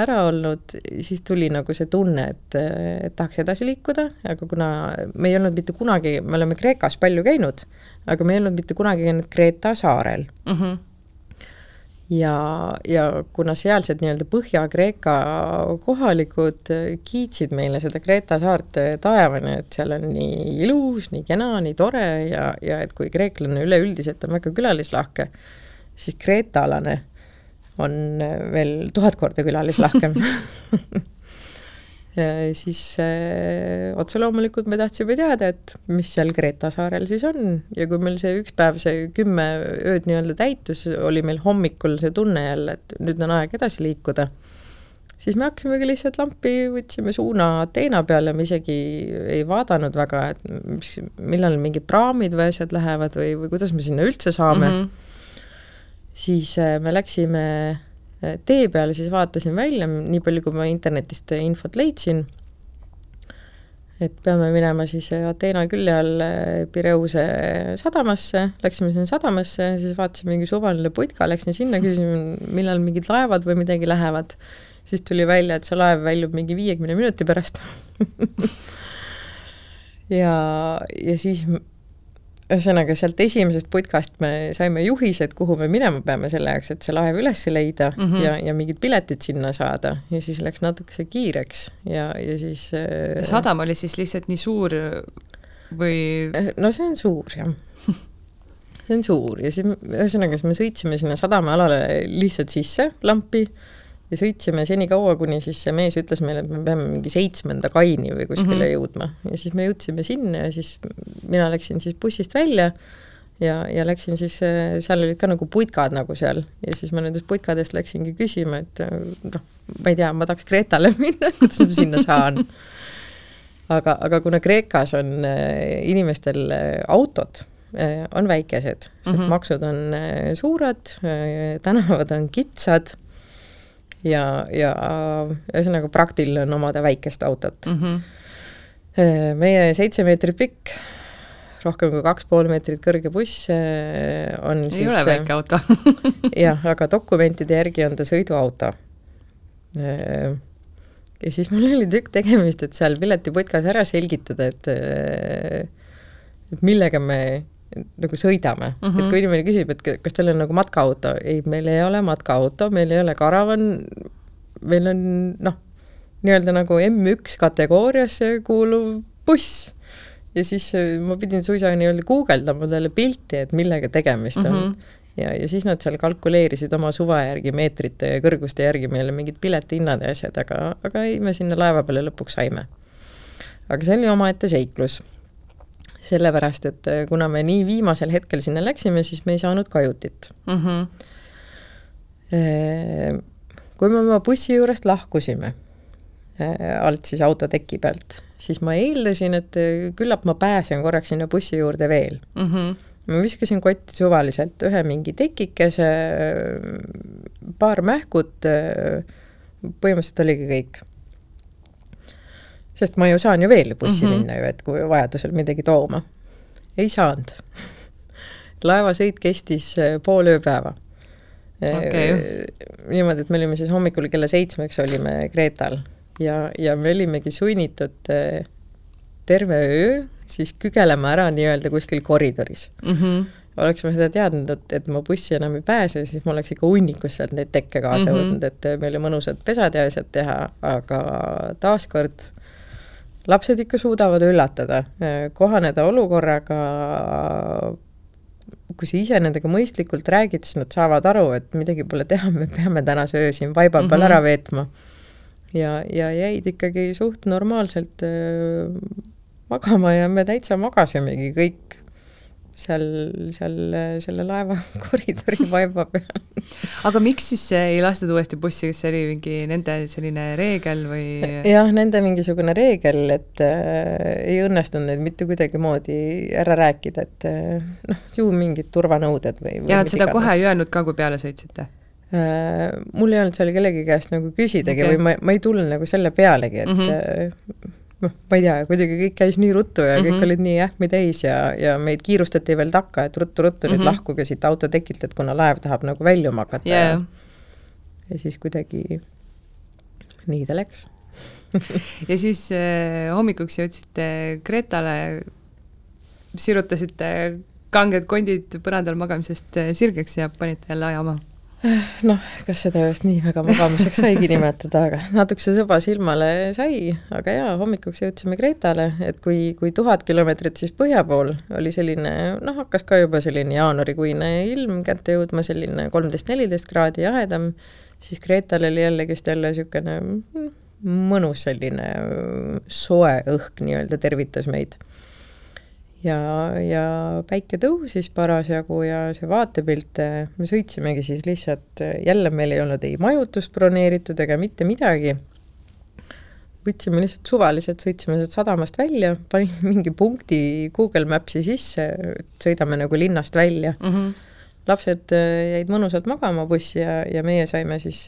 B: ära olnud, siis tuli nagu see tunne, et, et tahaks edasi liikuda, aga kuna me ei olnud mitte kunagi, me oleme Kreekas palju käinud, aga me ei olnud mitte kunagi käinud Kreeta saarel mm. -hmm. ja, ja kuna sealsed nii-öelda Põhja-Kreeka kohalikud kiitsid meile seda Kreeta saart taevani, et seal on nii ilus, nii kena, nii tore ja, ja et kui kreeklane üleüldiselt on väga külalislahke, siis kreetalane on veel tuhat korda külalislahkem ja siis äh, otse loomulikult me tahtsime teada, et mis seal Kreeta saarel siis on. Ja kui meil see üks päev, see kümme ööd nii-öelda täitus, oli meil hommikul see tunne jälle, et nüüd on aeg edasi liikuda, siis me hakkasimegi lihtsalt lampi, võtsime suuna Ateena peale, me isegi ei vaadanud väga, et mis, millal mingid praamid või asjad lähevad või, või kuidas me sinna üldse saame. Mm. -hmm siis äh, me läksime äh, tee peale, siis vaatasin välja, nii palju, kui ma internetist infot leidsin, et peame minema siis äh, Ateena külje all Pireuse sadamasse, läksime sinna sadamasse, siis vaatasime mingi suvaline putka, läksin sinna, küsisin, millal mingid laevad või midagi lähevad, siis tuli välja, et see laev väljub mingi viiekümne minuti pärast. Ja, ja siis ühesõnaga, sealt esimesest putkast me saime juhised, kuhu me minema peame selle jaoks, et see laev üles leida mm -hmm. ja, ja mingid piletid sinna saada ja siis läks natukese kiireks ja, ja siis
A: äh, sadam oli siis lihtsalt nii suur või?
B: Äh, no see on suur, jah see on suur ja siis ühesõnaga, siis me sõitsime sinna sadamaalale lihtsalt sisse lampi ja sõitsime senikaua, kuni siis see mees ütles meile, et me peame mingi seitsmenda kaini või kuskile mm -hmm. jõudma ja siis me jõudsime sinna ja siis mina läksin siis bussist välja ja, ja läksin siis, seal olid ka nagu putkad nagu seal ja siis ma nendest putkadest läksingi küsima, et noh, ma ei tea, ma tahaks Kreetale minna, kuidas ma sinna saan. aga, aga kuna Kreekas on äh, inimestel äh, autod, äh, on väikesed, sest mm -hmm. maksud on suured, tänavad on kitsad ja, ja ühesõnaga praktiline on omada väikest autot mm. -hmm. meie seitse meetrit pikk rohkem kui kaks pool meetrit kõrge buss on
A: ei
B: siis
A: ole väike auto
B: jah, aga dokumentide järgi on ta sõiduauto. Ja siis mul oli tükk tegemist, et seal piletiputkas ära selgitada, et et millega me nagu sõidame mm, -hmm. et kui inimene küsib, et kas teil on nagu matkaauto, ei, meil ei ole matkaauto, meil ei ole karavan, meil on noh, nii-öelda nagu M1 kategooriasse kuuluv buss. ja siis äh, ma pidin suisa nii-öelda guugeldama talle pilti, et millega tegemist on mm. -hmm ja, ja siis nad seal kalkuleerisid oma suva järgi, meetrite ja kõrguste järgi meile mingid piletihinnad ja asjad, aga, aga ei, me sinna laeva peale lõpuks saime. aga see oli omaette seiklus. Sellepärast, et äh, kuna me nii viimasel hetkel sinna läksime, siis me ei saanud kajutit mm. -hmm. kui me oma bussi juurest lahkusime, äh, alt siis autoteki pealt, siis ma eeldasin, et küllap ma pääsen korraks sinna bussi juurde veel mm. -hmm ma viskasin kotti suvaliselt ühe mingi tekikese, paar mähkut, põhimõtteliselt oligi kõik. Sest ma ju saan ju veel bussi mm -hmm. minna ju, et kui vajadusel midagi tooma. ei saanud. laevasõit kestis äh, pool ööpäeva
A: okay..
B: Äh, niimoodi, et me olime siis hommikul kella seitsmeks olime Kreetal ja, ja me olimegi sunnitud äh, terve öö siis kügelema ära nii-öelda kuskil koridoris mm. -hmm. oleks ma seda teadnud, et, et ma bussi enam ei pääse, siis ma oleks ikka hunnikus sealt neid tekke kaasa mm -hmm. võtnud, et meil on mõnusad pesad ja asjad teha, aga taaskord lapsed ikka suudavad üllatada, kohaneda olukorraga, kui sa ise nendega mõistlikult räägid, siis nad saavad aru, et midagi pole teha, me peame tänase öö siin vaiba peal mm -hmm. ära veetma. ja, ja jäid ikkagi suht normaalselt magama ja me täitsa magasimegi kõik seal, seal selle laeva koridori vaiba peal.
A: aga miks siis ei lastud uuesti bussi, kas see oli mingi nende selline reegel või?
B: jah, nende mingisugune reegel, et äh, ei õnnestunud neid mitte kuidagimoodi ära rääkida, et äh, noh, ju mingid turvanõuded või, või
A: ja nad seda kohe ei öelnud ka, kui peale sõitsite?
B: Äh, mul ei olnud seal kellegi käest nagu küsidagi okay. või ma, ma ei tulnud nagu selle pealegi, et mm -hmm noh, ma ei tea, kuidagi kõik käis nii ruttu ja mm -hmm. kõik mhm. olid nii jähmi täis ja, ja meid kiirustati veel takka, et ruttu-ruttu nüüd mm -hmm. lahkuge siit autotekilt, et kuna laev tahab nagu väljuma hakata yeah. ja siis kuidagi nii ta läks
A: ja siis äh, hommikuks jõudsite Kretale, sirutasite kanged kondid põrandal magamisest äh, sirgeks ja panite jälle ajama
B: noh, kas seda just nii väga magamiseks saigi nimetada, aga natukese sõba silmale sai, aga jaa, hommikuks jõudsime Kretale, et kui, kui tuhat kilomeetrit siis põhja pool oli selline, noh, hakkas ka juba selline jaanuarikuine ilm kätte jõudma, selline kolmteist, neliteist kraadi jahedam, siis Kreetal oli jällegist jälle niisugune mõnus selline soe õhk nii-öelda tervitas meid ja, ja päike tõusis parasjagu ja see vaatepilt, me sõitsimegi siis lihtsalt, jälle meil ei olnud ei majutust broneeritud ega mitte midagi. võtsime lihtsalt suvaliselt, sõitsime sealt sadamast välja, panin mingi punkti Google Maps'i sisse, et sõidame nagu linnast välja mm. -hmm lapsed äh, jäid mõnusalt magama bussi ja, ja meie saime siis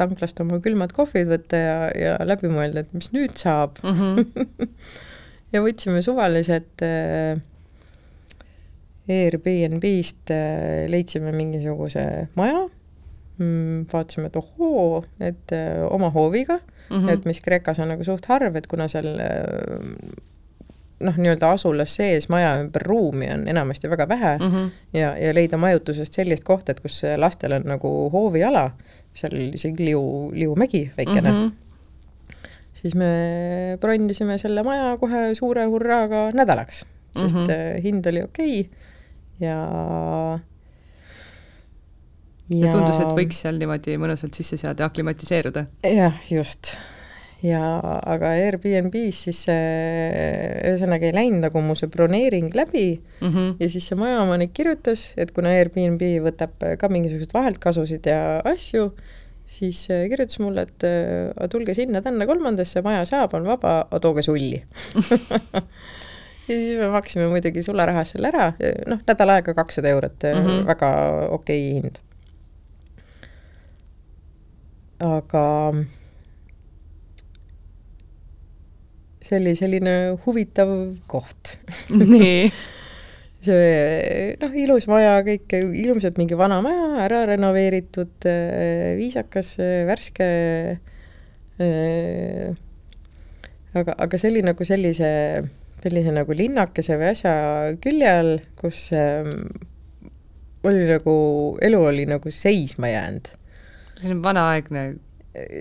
B: tanklast oma külmad kohvid võtta ja, ja läbi mõelda, et mis nüüd saab mm. -hmm ja võtsime suvaliselt äh, Airbnb-st äh, leidsime mingisuguse maja mm,, vaatasime, et ohoo, et äh, oma hooviga mm, -hmm. et mis Kreekas on nagu suht harv, et kuna seal noh, nii-öelda asulas sees maja ümber ruumi on enamasti väga vähe mm -hmm. ja, ja leida majutusest sellist kohta, et kus lastel on nagu hooviala, seal oli isegi liu, liumägi väikene mm, -hmm siis me bronnisime selle maja kohe suure hurraaga nädalaks, sest mm -hmm. hind oli okei okay ja
A: ja, ja tundus, et võiks seal niimoodi mõnusalt sisse seada ja aklimatiseeruda.
B: jah, just. ja aga Airbnb-s siis ühesõnaga ei läinud nagu mu see broneering läbi mm -hmm. ja siis see majaomanik kirjutas, et kuna Airbnb võtab ka mingisuguseid vaheltkasusid ja asju, siis äh, kirjutas mulle, et äh, tulge sinna, tänna kolmandasse, maja saab, on vaba, tooge sulli ja siis me maksime muidugi sularahas selle ära, noh, nädal aega kakssada eurot mm, -hmm. väga okei okay hind. aga see oli selline huvitav koht
A: nii
B: see noh, ilus maja, kõik ilmselt mingi vana maja, ära renoveeritud, viisakas, värske. aga, aga see oli nagu sellise, sellise nagu linnakese või asja külje all, kus ähm, oli nagu, elu oli nagu seisma jäänud.
A: see on vanaaegne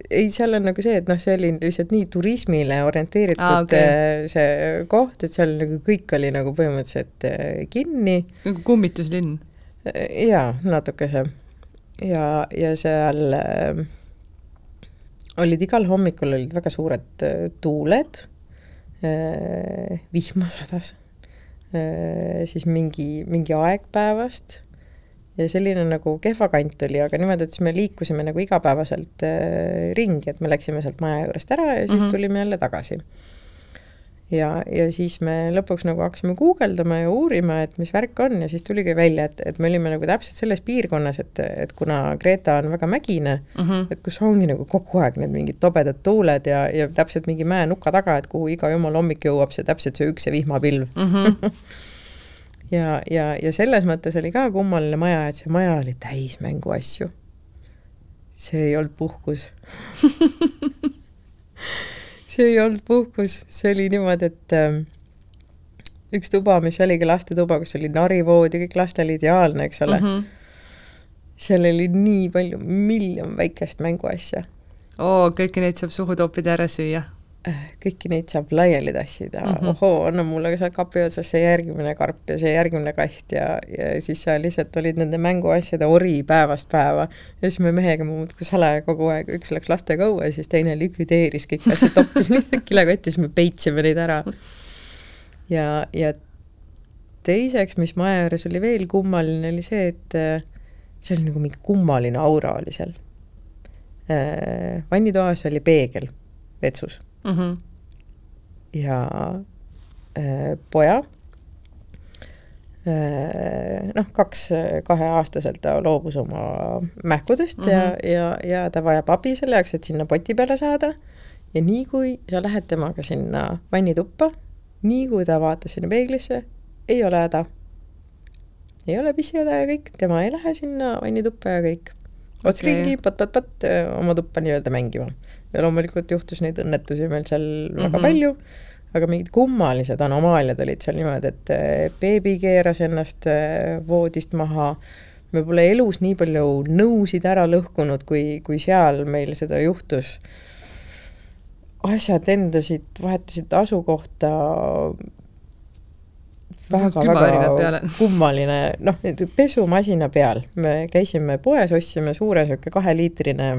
B: ei, seal on nagu see, et noh, see oli lihtsalt nii turismile orienteeritud ah, okay. see koht, et seal nagu kõik oli nagu põhimõtteliselt äh, kinni.
A: nagu kummituslinn?
B: jaa, natukese. ja, ja seal äh, olid igal hommikul olid väga suured äh, tuuled äh,, vihma sadas äh,, siis mingi, mingi aeg päevast ja selline nagu kehva kant oli, aga niimoodi, et siis me liikusime nagu igapäevaselt äh, ringi, et me läksime sealt maja juurest ära ja siis mm -hmm. tulime jälle tagasi. ja, ja siis me lõpuks nagu hakkasime guugeldama ja uurima, et mis värk on ja siis tuligi välja, et, et me olime nagu täpselt selles piirkonnas, et, et kuna Kreeta on väga mägine mm, -hmm. et kus ongi nagu kogu aeg need mingid tobedad tuuled ja, ja täpselt mingi mäenuka taga, et kuhu iga jumal hommik jõuab, see täpselt see üks vihmapilv mm. -hmm ja, ja, ja selles mõttes oli ka kummaline maja, et see maja oli täis mänguasju. see ei olnud puhkus see ei olnud puhkus, see oli niimoodi, et äh, üks tuba, mis oligi lastetuba, kus oli narivood ja kõik lastel ideaalne, eks ole mm. -hmm. seal oli nii palju, miljon väikest mänguasja.
A: oo, kõiki neid saab suhu toppida ära süüa
B: kõiki neid saab laiali tassida mm, -hmm. ohoo, anna mulle seal kapi otsas see järgmine karp ja see järgmine kast ja, ja siis sa lihtsalt olid nende mänguasjade ori päevast päeva. ja siis me mehega muudkui salaja kogu aeg, üks läks lastega õue, siis teine likvideeris kõik asjad, toppis lihtsalt kilekotti, siis me peitsime neid ära. ja, ja teiseks, mis maja juures oli veel kummaline, oli see, et äh, see oli nagu mingi kummaline aura oli seal. Äh, vannitoas oli peegel vetsus mm. -hmm. ja äh, poja äh,, noh, kaks, kaheaastaselt ta loobus oma mähkudest mm -hmm. ja, mhm. ja, ja ta vajab abi selle jaoks, et sinna poti peale saada. ja nii kui sa lähed temaga sinna vannituppa, nii kui ta vaatas sinna peeglisse, ei ole häda. ei ole pissihäda ja kõik, tema ei lähe sinna vannituppa ja kõik. ots okay. ringi, pat-pat-pat oma tuppa nii-öelda mängima ja loomulikult juhtus neid õnnetusi meil seal mm -hmm. väga palju, aga mingid kummalised anomaaliad olid seal niimoodi, et eh, beebi keeras ennast eh, voodist maha, me pole elus nii palju nõusid ära lõhkunud, kui, kui seal meil seda juhtus. asjad endasid, vahetasid asukohta väga-väga kummaline, noh, pesumasina peal, me käisime poes, ostsime suure niisugune kaheliitrine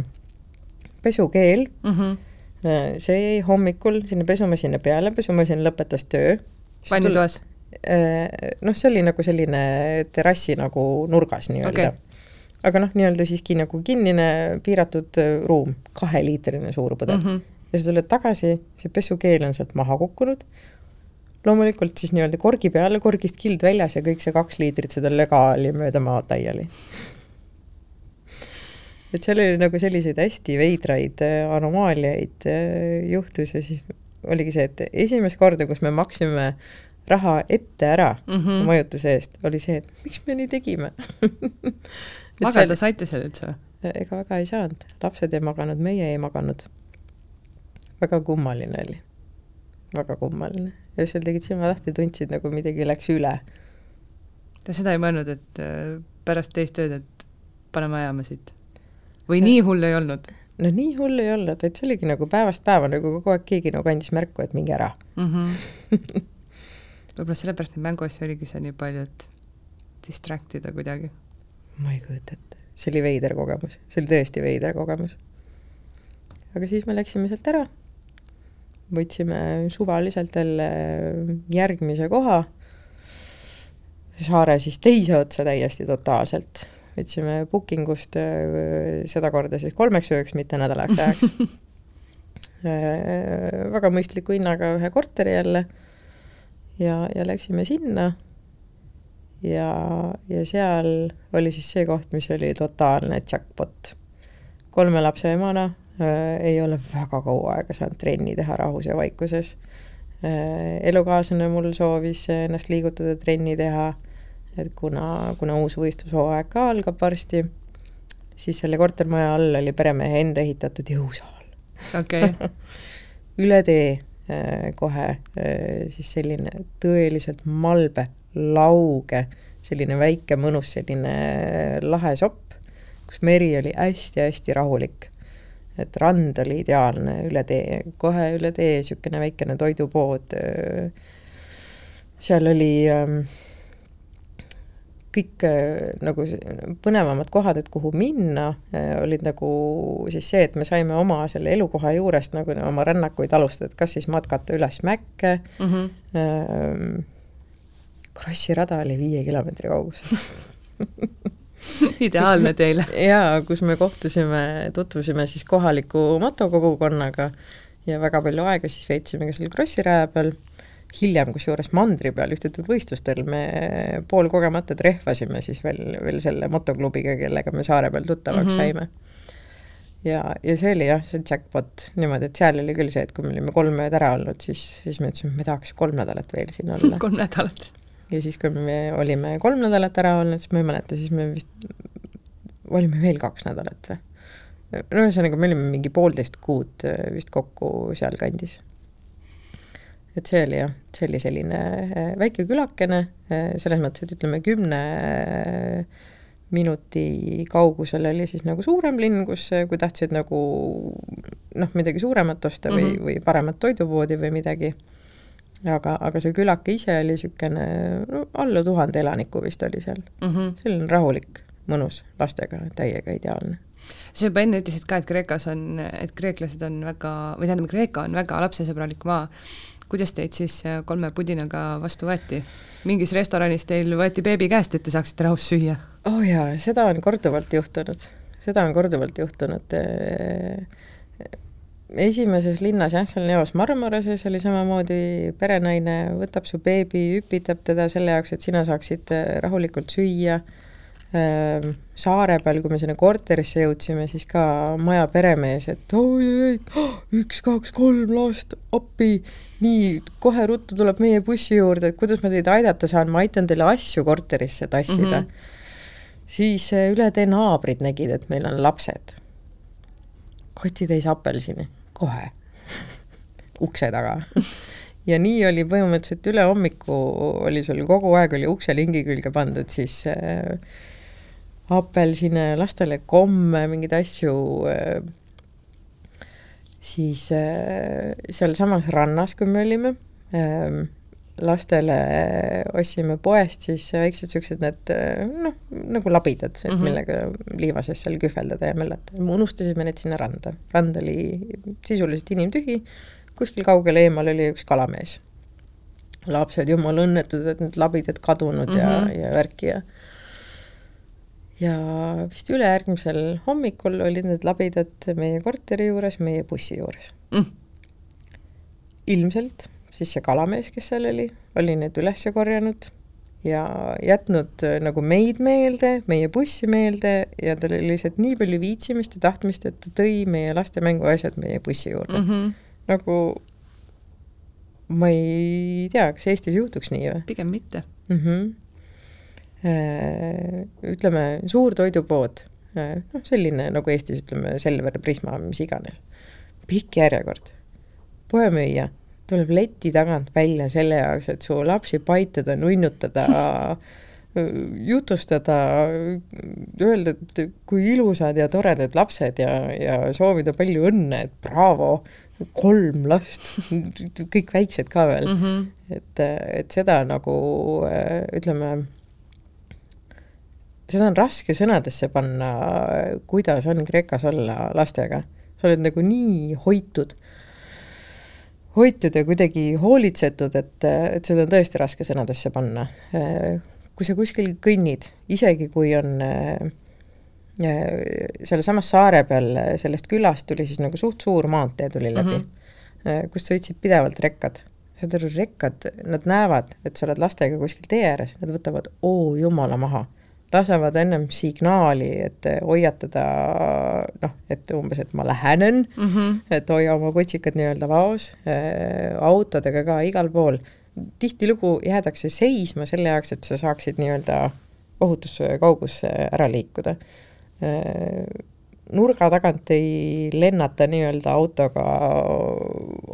B: pesukeel mm. -hmm. see jäi hommikul sinna pesumasina peale, pesumasin lõpetas töö.
A: vannitoas?
B: Äh, noh, see oli nagu selline terrassi nagu nurgas nii-öelda okay. aga noh, nii-öelda siiski nagu kinnine piiratud äh, ruum, kaheliitrine suur pudel mm. -hmm. ja sa tuled tagasi, see pesukeel on sealt maha kukkunud, loomulikult siis nii-öelda korgi peale, korgist kild väljas ja kõik see kaks liitrit seda löga oli mööda maad laiali et seal oli nagu selliseid hästi veidraid äh, anomaaliaid äh, juhtus ja siis oligi see, et esimest korda, kus me maksime raha ette ära mm -hmm. majutuse eest, oli see, et miks me nii tegime
A: magada saite seal üldse või?
B: ega väga ei saanud, lapsed ei maganud, meie ei maganud. väga kummaline oli, väga kummaline. öösel tegid silmatahti, tundsid nagu midagi läks üle.
A: Te seda ei mõelnud, et äh, pärast teist ööd, et paneme ajama siit? Või nii hull ei olnud?
B: no nii hull ei olnud, et see oligi nagu päevast päeva nagu kogu aeg keegi nagu andis märku, et minge ära mm.
A: -hmm. võib-olla sellepärast neid mänguasju oligi seal nii palju, et distract ida kuidagi.
B: ma ei kujuta ette, see oli veider kogemus, see oli tõesti veider kogemus. aga siis me läksime sealt ära, võtsime suvaliselt jälle järgmise koha, saare siis teise otsa täiesti totaalselt võtsime booking ust äh, sedakorda siis kolmeks ööks, mitte nädalaks ajaks. Äh, väga mõistliku hinnaga ühe korteri jälle. Ja, ja läksime sinna. Ja, ja seal oli siis see koht, mis oli totaalne jackpot. kolme lapse emana äh, ei ole väga kaua aega saanud trenni teha rahus ja vaikuses. Elukaaslane mul soovis ennast liigutada, trenni teha, et kuna, kuna uus võistlushooaeg ka algab varsti, siis selle kortermaja all oli peremehe enda ehitatud jõusaal.
A: okei okay.
B: üle tee äh, kohe äh, siis selline tõeliselt malbe, lauge, selline väike mõnus selline lahe sopp, kus meri oli hästi-hästi rahulik. et rand oli ideaalne üle tee, kohe üle tee niisugune väikene toidupood. seal oli äh, kõik äh, nagu põnevamad kohad, et kuhu minna, äh, olid nagu siis see, et me saime oma selle elukoha juurest nagu oma rännakuid alustada, et kas siis matkata üles mäkke mm. -hmm. Ähm, Krossi rada oli viie kilomeetri kaugusel
A: ideaalne teile.
B: jaa, kus me kohtusime, tutvusime siis kohaliku motokogukonnaga ja väga palju aega siis veetsime ka seal Krossi raja peal hiljem, kusjuures mandri peal ühtedel võistlustel me poolkogemata trehvasime siis veel, veel selle motoklubiga, kellega me saare peal tuttavaks mm -hmm. saime. ja, ja see oli jah, see jackpot niimoodi, et seal oli küll see, et kui me olime kolm ööd ära olnud, siis, siis me ütlesime, et me tahaks kolm nädalat veel siin olla
A: kolm nädalat?
B: ja siis, kui me olime kolm nädalat ära olnud, siis ma ei mäleta, siis me vist olime veel kaks nädalat või? no ühesõnaga, me olime mingi poolteist kuud vist kokku sealkandis et see oli jah, see oli selline äh, väike külakene, äh, selles mõttes, et ütleme, kümne äh, minuti kaugusel oli siis nagu suurem linn, kus, kui tahtsid nagu noh, midagi suuremat osta või mm, -hmm. või paremat toidupoodi või midagi, aga, aga see külake ise oli niisugune no alla tuhande elaniku vist oli seal mm. -hmm. selline rahulik, mõnus, lastega täiega ideaalne
A: sa juba enne ütlesid ka, et Kreekas on, et kreeklased on väga, või tähendab, Kreeka on väga lapsesõbralik maa kuidas teid siis äh, kolme pudinaga vastu võeti? mingis restoranis teil võeti beebi käest, et te saaksite rahus süüa?
B: oh jaa, seda on korduvalt juhtunud, seda on korduvalt juhtunud. Äh, esimeses linnas jah, seal Neos Marmorases oli samamoodi perenaine võtab su beebi, üpitab teda selle jaoks, et sina saaksid äh, rahulikult süüa Ehm, saare peal, kui me sinna korterisse jõudsime, siis ka maja peremees, et oi-oi, üks, kaks, kolm last, appi, nii, kohe ruttu tuleb meie bussi juurde, et kuidas ma teid aidata saan, ma aitan teile asju korterisse tassida mm. -hmm. siis eh, üle tee naabrid nägid, et meil on lapsed. kotitäis apelsini, kohe ukse taga ja nii oli põhimõtteliselt üle hommiku oli sul kogu aeg oli ukse lingi külge pandud siis äh, apelsine, lastele komme, mingeid asju, äh, siis äh, sealsamas rannas, kui me olime, ähm, lastele ostsime poest siis väiksed niisugused need noh, nagu labidad mm, -hmm. millega liiva sees seal kühveldada ja möllata. me unustasime need sinna randa. rand oli sisuliselt inimtühi, kuskil kaugel eemal oli üks kalamees. lapsed jumala õnnetud, et need labidad kadunud mm -hmm. ja, mhm. ja värki ja ja vist ülejärgmisel hommikul olid need labidad meie korteri juures, meie bussi juures mm.. ilmselt siis see kalamees, kes seal oli, oli need üles korjanud ja jätnud äh, nagu meid meelde, meie bussi meelde ja tal oli lihtsalt nii palju viitsimist ja tahtmist, et ta tõi meie laste mänguasjad meie bussi juurde mm. -hmm. nagu ma ei tea, kas Eestis juhtuks nii või?
A: pigem mitte
B: mm. -hmm ütleme, suur toidupood, äh, noh, selline nagu Eestis ütleme, Selver, Prisma, mis iganes, pikk järjekord, poemüüja tuleb leti tagant välja selle jaoks, et su lapsi paitada, nunnutada jutustada, öelda, et kui ilusad ja toredad lapsed ja, ja soovida palju õnne, et braavo, kolm last, kõik väiksed ka veel mm. -hmm. et, et seda nagu ütleme seda on raske sõnadesse panna, kuidas on Kreekas olla lastega. sa oled nagu nii hoitud, hoitud ja kuidagi hoolitsetud, et, et seda on tõesti raske sõnadesse panna. kui sa kuskil kõnnid, isegi kui on sealsamas saare peal sellest külast tuli siis nagu suht suur maantee tuli läbi mm, -hmm. kust sõitsid pidevalt rekkad saad aru, rekkad, nad näevad, et sa oled lastega kuskil tee ääres, nad võtavad oo jumala maha lasevad ennem signaali, et hoiatada noh, et umbes, et ma lähenen mm, -hmm. et hoia oma kutsikad nii-öelda vaos äh,, autodega ka igal pool. tihtilugu jäädakse seisma selle jaoks, et sa saaksid nii-öelda ohutuskaugusse ära liikuda äh, nurga tagant ei lennata nii-öelda autoga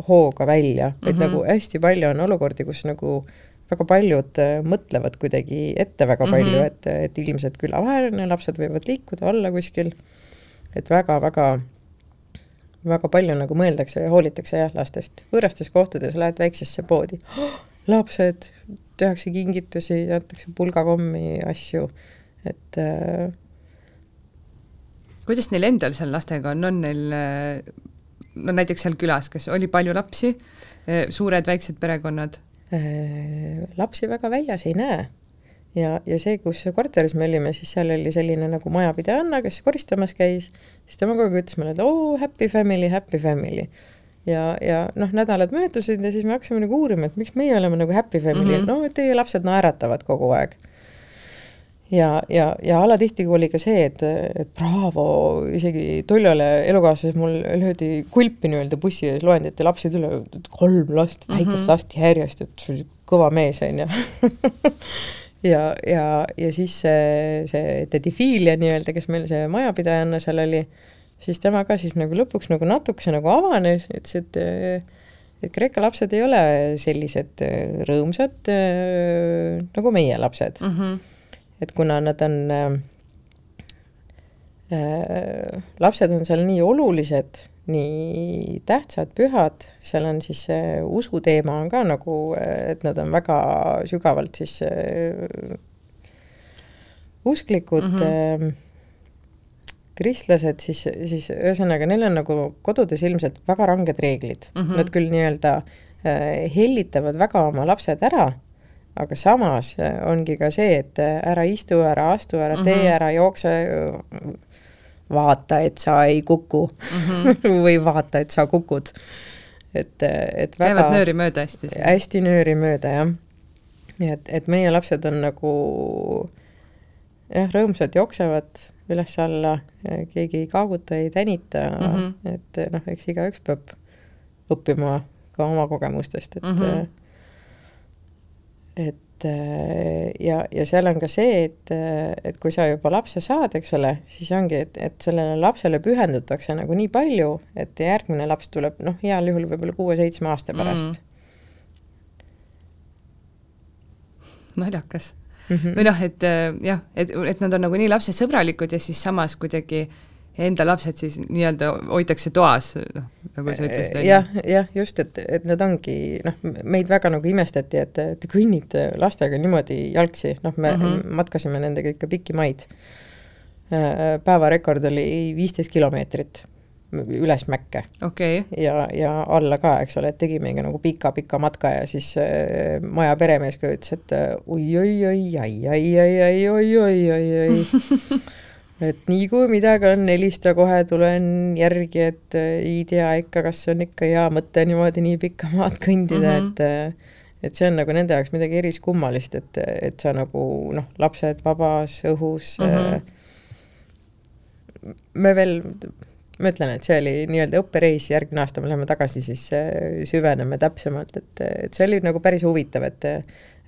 B: hooga välja, mm -hmm. nagu hästi palju on olukordi, kus nagu väga paljud äh, mõtlevad kuidagi ette väga palju mm, -hmm. et, et ilmselt külavaheline, lapsed võivad liikuda, olla kuskil, et väga-väga väga palju nagu mõeldakse ja hoolitakse jah lastest. võõrastes kohtades lähed väiksesse poodi oh,, lapsed, tehakse kingitusi, antakse pulgakommi, asju, et äh,
A: kuidas neil endal seal lastega on, on neil no näiteks seal külas, kas oli palju lapsi, suured, väiksed perekonnad?
B: Äh, lapsi väga väljas ei näe. ja, ja see, kus korteris me olime, siis seal oli selline nagu majapidajanna, kes koristamas käis, siis tema kogu aeg ütles meile, et oo, happy family, happy family ja, ja noh, nädalad möödusid ja siis me hakkasime nagu uurima, et miks meie oleme nagu happy family mm, -hmm. no teie lapsed naeratavad kogu aeg ja, ja, ja alatihti oli ka see, et, et Bravo, isegi Toljale elukaaslases mul löödi kulpi nii-öelda bussi ees loendit ja lapsi tuli kolm last, väikest mm -hmm. last järjest, et kõva mees, on ju ja, ja, ja siis see, see tädi Filia nii-öelda, kes meil see majapidajanna seal oli, siis tema ka siis nagu lõpuks nagu natukese nagu avanes, ütles, et et Kreeka lapsed ei ole sellised rõõmsad nagu meie lapsed mm. -hmm et kuna nad on äh, äh, lapsed on seal nii olulised, nii tähtsad, pühad, seal on siis see usuteema on ka nagu, et nad on väga sügavalt siis äh, usklikud mm, -hmm. äh, kristlased, siis, siis ühesõnaga, neil on nagu kodudes ilmselt väga ranged reeglid mm, -hmm. nad küll nii-öelda äh, hellitavad väga oma lapsed ära aga samas äh, ongi ka see, et äh, ära istu, ära astu, ära tee mm, -hmm. ära jookse, vaata, et sa ei kuku mm -hmm. või vaata, et sa kukud. et, äh, et väga
A: käivad nööri mööda hästi
B: siin? hästi nööri mööda, jah. nii et, et meie lapsed on nagu jah, rõõmsad, jooksevad üles-alla, keegi ei kaaguta, ei tänita mm, -hmm. et noh, eks igaüks peab õppima ka oma kogemustest, et mm -hmm et äh, ja, ja seal on ka see, et, äh, et kui sa juba lapse saad, eks ole, siis ongi, et, et sellele lapsele pühendutakse nagu nii palju, et järgmine laps tuleb noh, heal juhul võib-olla kuue-seitsme aasta pärast mm.
A: naljakas mm. -hmm. või noh, et äh, jah, et, et nad on nagu nii lapsesõbralikud ja siis samas kuidagi enda lapsed siis nii-öelda hoitakse toas, noh, nagu sa ütlesid.
B: jah, jah, just, et, et nad ongi, noh, meid väga nagu imestati, et te kõnnite lastega niimoodi jalgsi, noh, me mm -hmm. matkasime nendega ikka pikki maid. Äh, päevarekord oli viisteist kilomeetrit üles mäkke
A: okay..
B: ja, ja alla ka, eks ole, et tegimegi nagu pika-pika matka ja siis äh, maja peremees ka ütles, et oi-oi-oi, ai-ai-ai-ai-oi-oi-oi-oi et nii kui midagi on, helista kohe, tulen järgi, et äh, ei tea ikka, kas see on ikka hea mõte niimoodi nii pikka maad kõndida mm, -hmm. et äh, et see on nagu nende jaoks midagi eriskummalist, et, et sa nagu noh, lapsed vabas õhus mm. -hmm. me veel, ma ütlen, et see oli nii-öelda õppereis, järgmine aasta me läheme tagasi, siis süveneme täpsemalt, et, et see oli nagu päris huvitav, et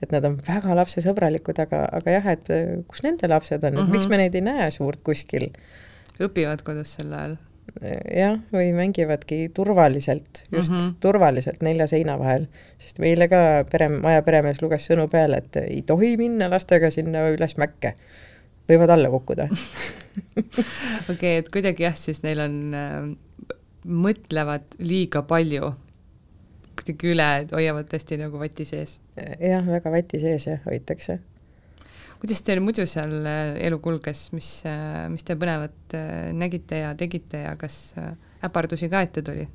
B: et nad on väga lapsesõbralikud, aga, aga jah, et äh, kus nende lapsed on mm, -hmm. miks me neid ei näe suurt kuskil?
A: õpivad kodus sel ajal?
B: jah, või mängivadki turvaliselt, just mm -hmm. turvaliselt nelja seina vahel, sest meile ka pere, maja peremees luges sõnu peale, et ei tohi minna lastega sinna üles mäkke, võivad alla kukkuda
A: okei okay,, et kuidagi jah, siis neil on äh,, mõtlevad liiga palju kuidagi üle, et hoiavad tõesti nagu vati sees.
B: jah, väga vati sees jah, hoitakse.
A: kuidas teil muidu seal äh, elu kulges, mis, äh, mis te põnevat äh, nägite ja tegite ja kas äpardusi ka ette tuli?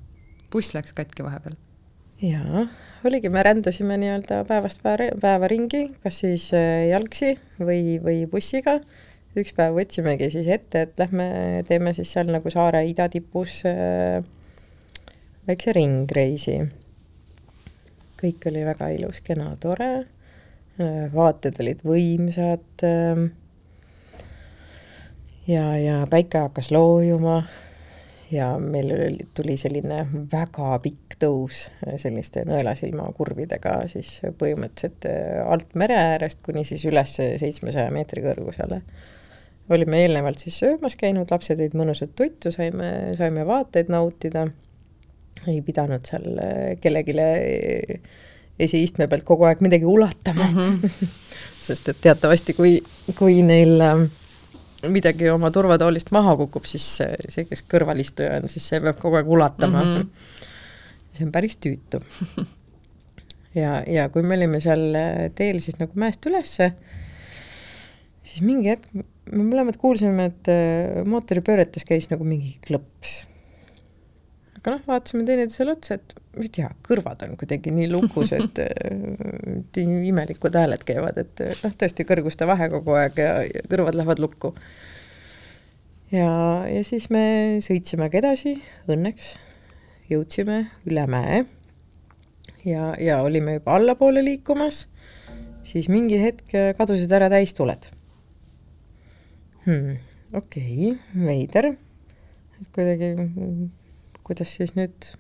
A: buss läks katki vahepeal?
B: jaa, oligi, me rändasime nii-öelda päevast päeva, päeva ringi, kas siis jalgsi või, või bussiga üks päev võtsimegi siis ette, et lähme teeme siis seal nagu saare idatipus äh, väikse ringreisi kõik oli väga ilus, kena, tore, äh, vaated olid võimsad, ähm, ja, ja päike hakkas loojuma. Ja meil oli, tuli selline väga pikk tõus selliste nõelasilma kurvidega siis põhimõtteliselt äh, alt mere äärest kuni siis üles seitsmesaja meetri kõrgusele. olime eelnevalt siis söömas käinud, lapsed jõid mõnusat tuttu, saime, saime vaateid nautida, ei pidanud seal äh, kellelegi esiistme pealt kogu aeg midagi ulatama mm. -hmm. sest et teatavasti, kui, kui neil äh, midagi oma turvatoolist maha kukub, siis see, kes kõrvalistuja on, siis see peab kogu aeg ulatama mm. -hmm. see on päris tüütu. ja, ja kui me olime seal teel siis nagu mäest ülesse, siis mingi hetk me mõlemad kuulsime, et äh, mootoripööretes käis nagu mingi klõps aga noh, vaatasime teineteisele otsa, et ma ei tea, kõrvad on kuidagi nii lukus, et äh, imelikud hääled käivad, et noh, tõesti kõrguste vahe kogu aeg ja, ja kõrvad lähevad lukku. ja, ja siis me sõitsimegi edasi, õnneks jõudsime üle mäe ja, ja olime juba allapoole liikumas, siis mingi hetk kadusid ära täistuled hmm,. okei okay,, veider, et kuidagi kuidas siis nüüd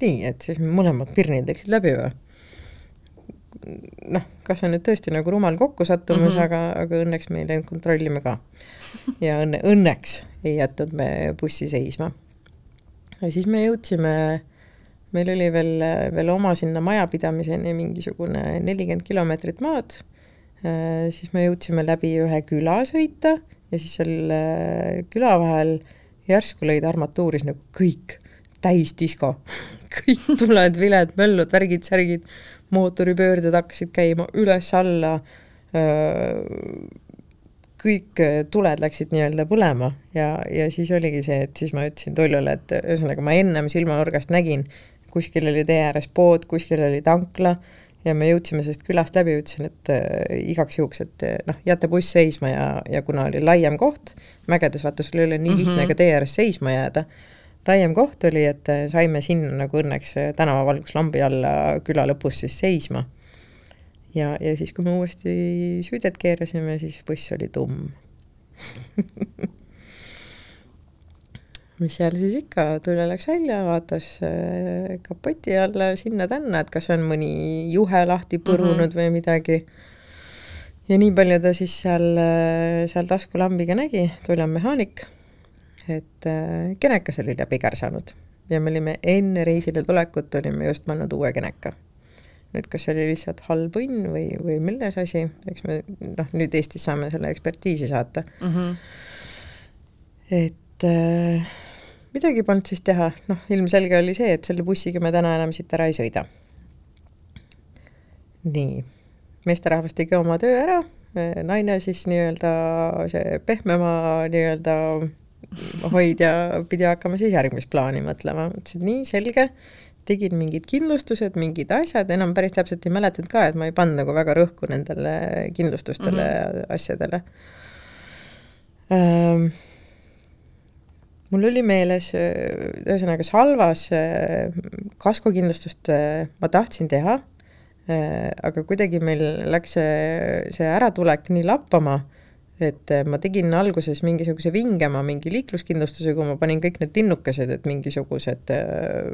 B: nii, et siis mõlemad pirnid läksid läbi või? noh, kas on nüüd tõesti nagu rumal kokkusattumus mm, -hmm. aga, aga õnneks me ei läinud kontrollima ka. ja õnne, õnneks ei jätnud me bussi seisma. ja siis me jõudsime, meil oli veel, veel oma sinna majapidamiseni mingisugune nelikümmend kilomeetrit maad, siis me jõudsime läbi ühe küla sõita ja siis seal küla vahel järsku lõid armatuuris nagu kõik täisdisko kõik tuled, viled, möllud, värgid, särgid, mootoripöörded hakkasid käima üles-alla, kõik tuled läksid nii-öelda põlema ja, ja siis oligi see, et siis ma ütlesin Tuljule, et ühesõnaga ma ennem silmanurgast nägin, kuskil oli tee ääres pood, kuskil oli tankla ja me jõudsime sellest külast läbi, ütlesin, et äh, igaks juhuks, et noh, jäta buss seisma ja, ja kuna oli laiem koht, mägedes vaata, sul ei ole nii lihtne mm -hmm. ka tee ääres seisma jääda laiem koht oli, et äh, saime sinna nagu õnneks äh, tänavavalguslambi alla küla lõpus siis seisma. ja, ja siis, kui me uuesti süüdet keerasime, siis buss oli tumm mis seal siis ikka, Tulle läks välja, vaatas äh, kapoti alla sinna-tänna, et kas on mõni juhe lahti põrunud mm -hmm. või midagi. ja nii palju ta siis seal, seal taskulambiga nägi, Tulle on mehaanik et äh, genekas oli läbi kärsanud ja me olime enne reisile tulekut, olime just pannud uue geneka. nüüd kas see oli lihtsalt halb õnn või, või milles asi, eks me noh, nüüd Eestis saame selle ekspertiisi saata mm. -hmm. et äh, midagi polnud siis teha, noh, ilmselge oli see, et selle bussiga me täna enam siit ära ei sõida. nii, meesterahvas tegi oma töö ära, naine siis nii-öelda see pehmema nii-öelda hoidja pidi hakkama siis järgmist plaani mõtlema, mõtlesin nii selge, tegin mingid kindlustused, mingid asjad, enam päris täpselt ei mäletanud ka, et ma ei pannud nagu väga rõhku nendele kindlustustele mm -hmm. ja asjadele. Ähm, mul oli meeles, ühesõnaga Salvas kaskokindlustust ma tahtsin teha, aga kuidagi meil läks see, see äratulek nii lappama et äh, ma tegin alguses mingisuguse vingema mingi liikluskindlustuse, kui ma panin kõik need tinnukesed, et mingisugused äh,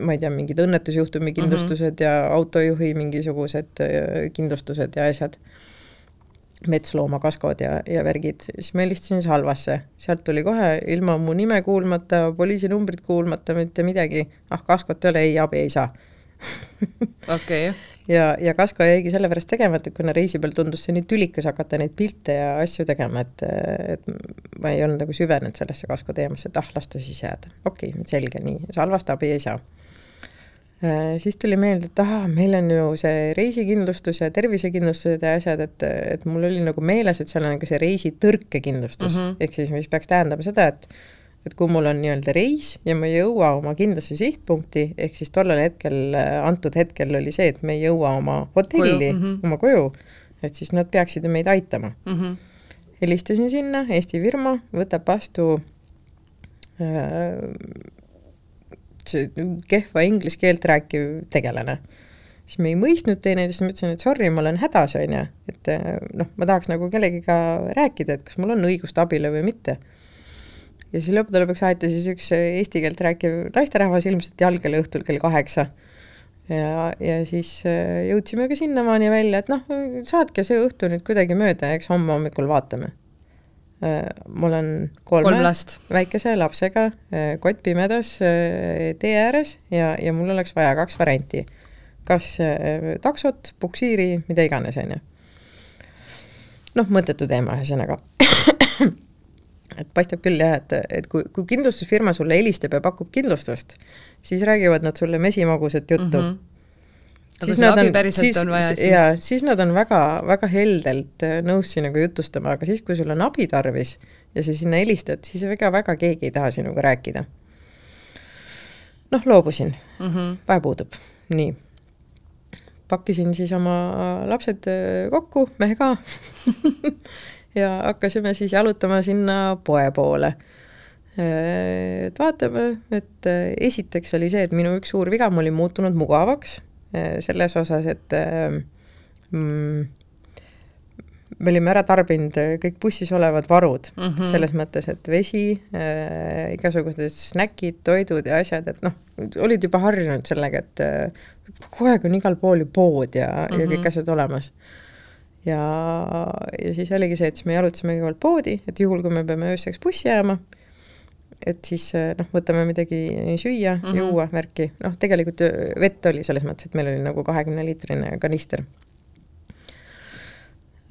B: ma ei tea, mingid õnnetusjuhtumi mhm. kindlustused mm -hmm. ja autojuhi mingisugused äh, kindlustused ja asjad, metslooma kaskod ja, ja värgid, siis ma helistasin Salvasse, sealt tuli kohe ilma mu nime kuulmata, poliisinumbrit kuulmata, mitte midagi, ah kaskot ei ole, ei abi ei saa.
A: Okei. okay
B: ja, ja kasko jäigi sellepärast tegemata, kuna reisi peal tundus see nii tülikas hakata neid pilte ja asju tegema, et, et ma ei olnud nagu süvenenud sellesse kasko teemasse, et ah, las ta siis jääda. okei okay,, selge, nii, salvast abi ei saa äh,. siis tuli meelde, et ahah, meil on ju see reisikindlustus ja tervisekindlustused ja asjad, et, et mul oli nagu meeles, et seal on ka see reisitõrkekindlustus mm -hmm. ehk siis mis peaks tähendama seda, et et kui mul on nii-öelda reis ja ma ei jõua oma kindlasse sihtpunkti, ehk siis tollel hetkel, antud hetkel oli see, et me ei jõua oma hotelli, mm -hmm. oma koju, et siis nad peaksid ju meid aitama mm. -hmm. helistasin sinna, Eesti firma, võtab vastu äh, kehva inglise keelt rääkiv tegelane siis me ei mõistnud teineteist, ma ütlesin, et sorry, ma olen hädas, on ju, et noh, ma tahaks nagu kellegiga rääkida, et kas mul on õigust abile või mitte. Ja siis lõppude lõpuks aeti siis üks eesti keelt rääkiv naisterahvas ilmselt jalgele õhtul kell kaheksa. ja, ja siis jõudsime ka sinnamaani välja, et noh, saatke see õhtu nüüd kuidagi mööda ja eks homme hommikul vaatame mul on kolme
A: kolm last.
B: väikese lapsega, kott pimedas tee ääres ja, ja mul oleks vaja kaks varianti kas äh, taksot, puksiiri, mida iganes, on ju. noh, mõttetu teema ühesõnaga et paistab küll jah, et, et kui, kui kindlustusfirma sulle helistab ja pakub kindlustust, siis räägivad nad sulle mesimagusat juttu mm. -hmm
A: siis nad on, siis,
B: siis... jaa, siis nad on väga, väga heldelt äh, nõus sinuga jutustama, aga siis, kui sul on abi tarvis ja sa sinna helistad, siis väga-väga keegi ei taha sinuga rääkida. noh, loobusin mm, -hmm. vahe puudub, nii pakkisin siis oma lapsed äh, kokku, mehe ka ja hakkasime siis jalutama sinna poe poole. Äh, et vaatame, et äh, esiteks oli see, et minu üks suur viga, ma olin muutunud mugavaks selles osas, et mm, me olime ära tarbinud kõik bussis olevad varud mm, -hmm. selles mõttes, et vesi äh,, igasugused snäkid, toidud ja asjad, et noh, olid juba harjunud sellega, et äh, kogu aeg on igal pool ju pood ja mm, -hmm. ja kõik mhm. asjad olemas. Ja, ja siis oligi see, et siis me jalutasime kõigepealt poodi, et juhul, kui me peame ööseks bussi jääma, et siis noh, võtame midagi süüa mm, -hmm. juua, värki, noh, tegelikult vett oli selles mõttes, et meil oli nagu kahekümne liitrine kanister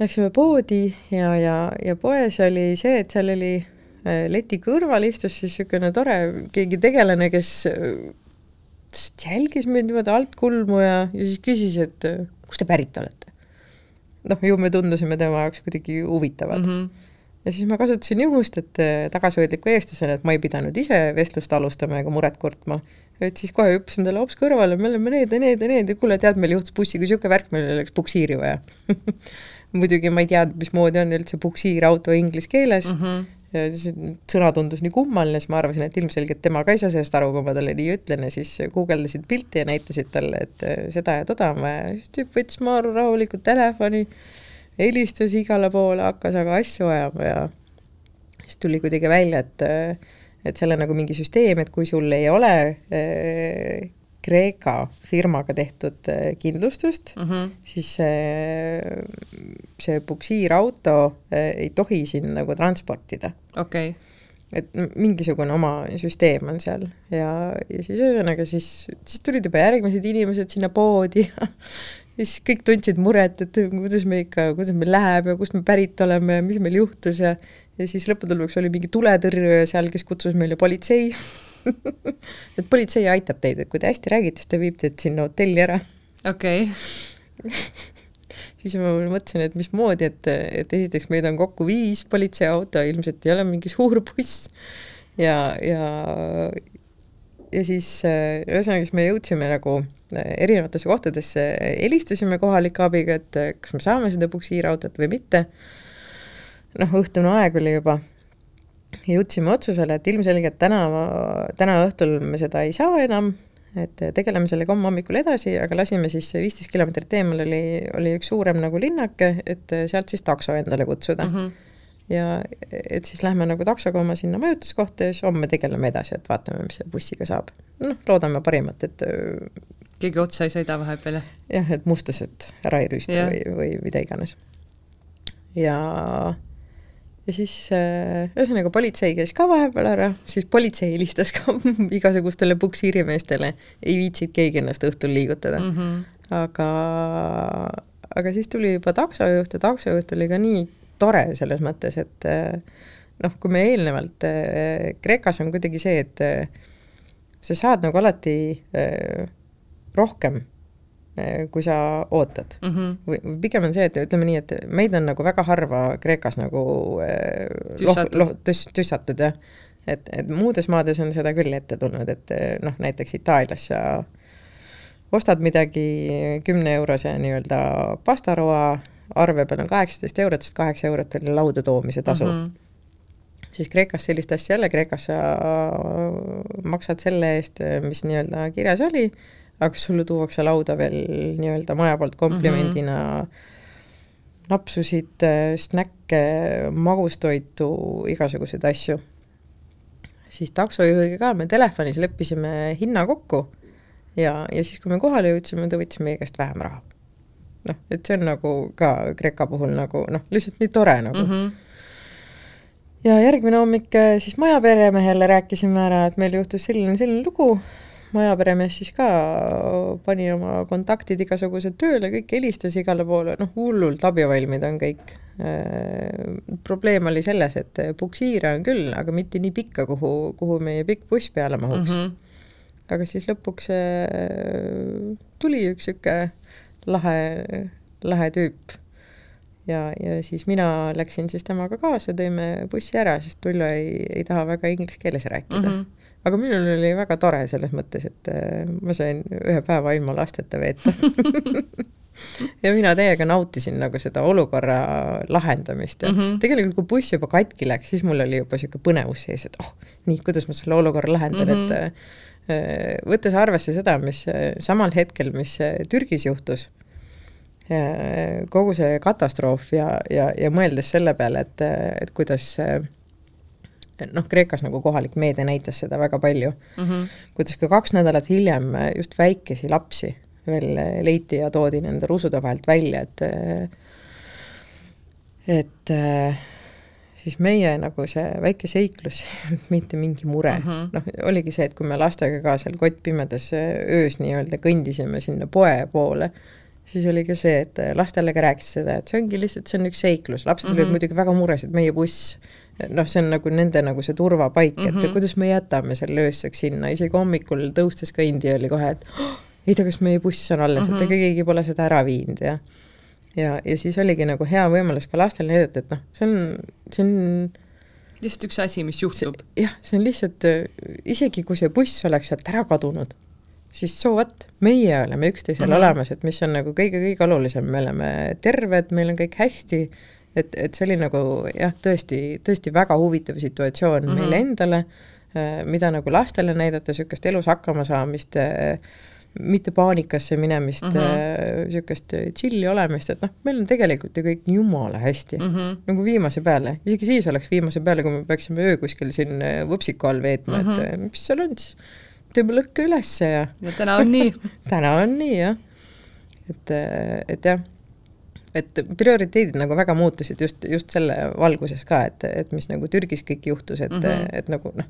B: läksime poodi ja, ja, ja poes oli see, et seal oli äh, leti kõrval istus siis niisugune tore keegi tegelane, kes äh, jälgis meid niimoodi altkulmu ja, ja siis küsis, et kust te pärit olete. Noh, ju me tundusime tema jaoks kuidagi huvitavad mm. -hmm. ja siis ma kasutasin juhust, et tagasihoidliku eestlasena, et ma ei pidanud ise vestlust alustama ega muret kurtma, et siis kohe hüppasin talle hops kõrvale, me oleme need ja need ja need ja kuule, tead, meil juhtus bussiga niisugune värk, meil oleks puksiiri vaja muidugi ma ei teadnud, mismoodi on üldse puksiirauto inglise keeles mm. -hmm ja siis sõna tundus nii kummaline, siis ma arvasin, et ilmselgelt tema ka ei saa sellest aru, kui ma talle nii ütlen. Ja siis guugeldasid pilti ja näitasid talle, et äh, seda ja toda on vaja, siis tüüp võttis maru rahulikult telefoni, helistas igale poole, hakkas aga asju ajama ja siis tuli kuidagi välja, et äh, et seal on nagu mingi süsteem, et kui sul ei ole äh, Kreeka firmaga tehtud äh, kindlustust mm, -hmm. siis see, see puksiirauto äh, ei tohi sind nagu transportida.
A: okei okay
B: et mingisugune oma süsteem on seal ja, ja siis ühesõnaga siis, siis tulid juba järgmised inimesed sinna poodi ja siis kõik tundsid muret, et kuidas me ikka, kuidas meil läheb ja kust me pärit oleme ja mis meil juhtus ja ja siis lõppude lõpuks oli mingi tuletõrjuja seal, kes kutsus meile politsei et politsei aitab teid, et kui te hästi räägite, siis ta viib teid sinna hotelli ära.
A: okei okay.
B: siis ma mõtlesin, et mismoodi, et, et esiteks meid on kokku viis politseiauto, ilmselt ei ole mingi suur buss ja, ja ja siis ühesõnaga, siis me jõudsime nagu erinevatesse kohtadesse, helistasime kohalike abiga, et kas me saame seda puksiirautot või mitte. noh, õhtune aeg oli juba jõudsime otsusele, et ilmselgelt täna, täna õhtul me seda ei saa enam, et tegeleme sellega homme hommikul edasi, aga lasime siis viisteist kilomeetrit eemal oli, oli üks suurem nagu linnake, et sealt siis takso endale kutsuda mm. -hmm ja et siis lähme nagu taksoga oma sinna majutuskohta ja siis homme tegeleme edasi, et vaatame, mis selle bussiga saab. noh, loodame parimat, et
A: keegi otsa ei sõida vahepeal, jah?
B: jah, et mustased ära ei rüüsta yeah. või, või mida iganes. ja ja siis äh, ühesõnaga politsei käis ka vahepeal ära, siis politsei helistas ka igasugustele puksiirimeestele, ei viitsinud keegi ennast õhtul liigutada mm. -hmm. aga, aga siis tuli juba taksojuht ja taksojuht oli ka nii tore selles mõttes, et äh, noh, kui me eelnevalt äh,, Kreekas on kuidagi see, et sa saad nagu alati äh, rohkem kui sa ootad mm. -hmm. või, pigem on see, et ütleme nii, et meid on nagu väga harva Kreekas nagu eh, tüssatud, loh, tüss, tüssatud jah. et, et muudes maades on seda küll ette tulnud, et eh, noh, näiteks Itaalias sa ostad midagi kümne eurose nii-öelda pastaroa, arve peal on kaheksateist eurot, sest kaheksa eurot oli lauda toomise tasu mm. -hmm. siis Kreekas sellist asja ei ole, Kreekas sa maksad selle eest, mis nii-öelda kirjas oli aga sulle tuuakse lauda veel nii-öelda maja poolt komplimendina mm -hmm. napsusid, snäkke, magustoitu, igasuguseid asju. siis taksojuhiga ka me telefonis leppisime hinna kokku ja, ja siis, kui me kohale jõudsime, ta võttis meie käest vähem raha. noh, et see on nagu ka Kreeka puhul nagu noh, lihtsalt nii tore nagu mm. -hmm ja järgmine hommik äh, siis majaperemehele rääkisime ära, et meil juhtus selline, selline lugu, majaperemees siis ka pani oma kontaktid igasugused tööle, kõik helistas igale poole, noh, hullult abivalmid on kõik. Äh, probleem oli selles, et puksiire on küll, aga mitte nii pikka, kuhu, kuhu meie pikk buss peale mahuks mm. -hmm. aga siis lõpuks äh, tuli üks niisugune lahe, lahe tüüp ja, ja siis mina läksin siis temaga kaasa, tõime bussi ära, sest Tullo ei, ei taha väga inglise keeles rääkida mm. -hmm. Aga minul oli väga tore selles mõttes, et äh, ma sain ühe päeva ilma lasteta veeta ja mina täiega nautisin nagu seda olukorra lahendamist ja mm -hmm. tegelikult, kui buss juba katki läks, siis mul oli juba niisugune põnevus sees, et oh, nii, kuidas ma selle olukorra lahendan mm, -hmm. et äh, võttes arvesse seda, mis äh, samal hetkel, mis Türgis juhtus kogu see katastroof ja, ja, ja mõeldes selle peale, et, et kuidas noh, Kreekas nagu kohalik meedia näitas seda väga palju mm, -hmm. kuidas ka kaks nädalat hiljem just väikesi lapsi veel leiti ja toodi nende rusude vahelt välja, et et siis meie nagu see väike seiklus mitte mingi mure mm -hmm., noh, oligi see, et kui me lastega ka seal kottpimedas öös nii-öelda kõndisime sinna poe poole, siis oli ka see, et lastele ka rääkis seda, et see ongi lihtsalt, see on üks seiklus, lapsed mm -hmm. olid mhm. muidugi väga mures, et meie buss noh, see on nagu nende nagu see turvapaik mm, -hmm. et mhm. kuidas me jätame selle ööseks sinna, isegi hommikul tõustes kõndi oli kohe, et oh, ei tea, kas meie buss on alles mm, -hmm. et ega keegi pole seda ära viinud ja ja, ja siis oligi nagu hea võimalus ka lastele näidata, et noh, see on, see on
A: lihtsalt üks asi, mis juhtub.
B: jah, see on lihtsalt, isegi kui see buss oleks sealt ära kadunud, siis so what, meie oleme üksteisel mm -hmm. olemas, et mis on nagu kõige-kõige olulisem, me oleme terved, meil on kõik hästi, et, et see oli nagu jah, tõesti, tõesti väga huvitav situatsioon mm -hmm. meile endale, äh, mida nagu lastele näidata, niisugust elus hakkama saamist, äh, mitte paanikasse minemist mm, niisugust -hmm. chill'i olemist, et noh, meil on tegelikult ju kõik jumala hästi mm, -hmm. nagu viimase peale, isegi siis oleks viimase peale, kui me peaksime öö kuskil siin võpsiku all veetma mm, -hmm. et mhm. mis seal on siis teeme lõkke ülesse ja.
A: ja täna on nii
B: täna on nii jah, et, et jah, et prioriteedid nagu väga muutusid just, just selle valguses ka, et, et mis nagu Türgis kõik juhtus, et mm, -hmm. et nagu noh,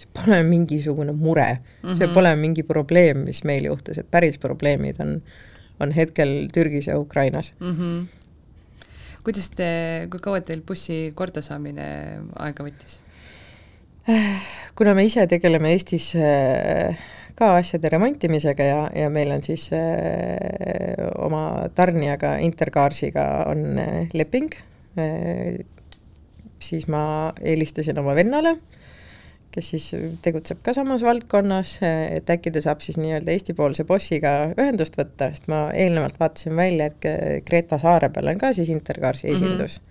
B: see pole mingisugune mure mm, -hmm. see mhm. pole mingi probleem, mis meil juhtus, et päris probleemid on, on hetkel Türgis ja Ukrainas mm. -hmm.
A: kuidas te, kui kaua teil bussi kordasaamine aega võttis?
B: kuna me ise tegeleme Eestis äh, ka asjade remontimisega ja, ja meil on siis äh, oma tarnijaga Intercarsiga on äh, leping, siis ma helistasin oma vennale, kes siis tegutseb ka samas valdkonnas, et äkki ta saab siis nii-öelda Eesti-poolse bossiga ühendust võtta, sest ma eelnevalt vaatasin välja, et Greta saare peal on ka siis Intercarsi mhm. esindus mm. -hmm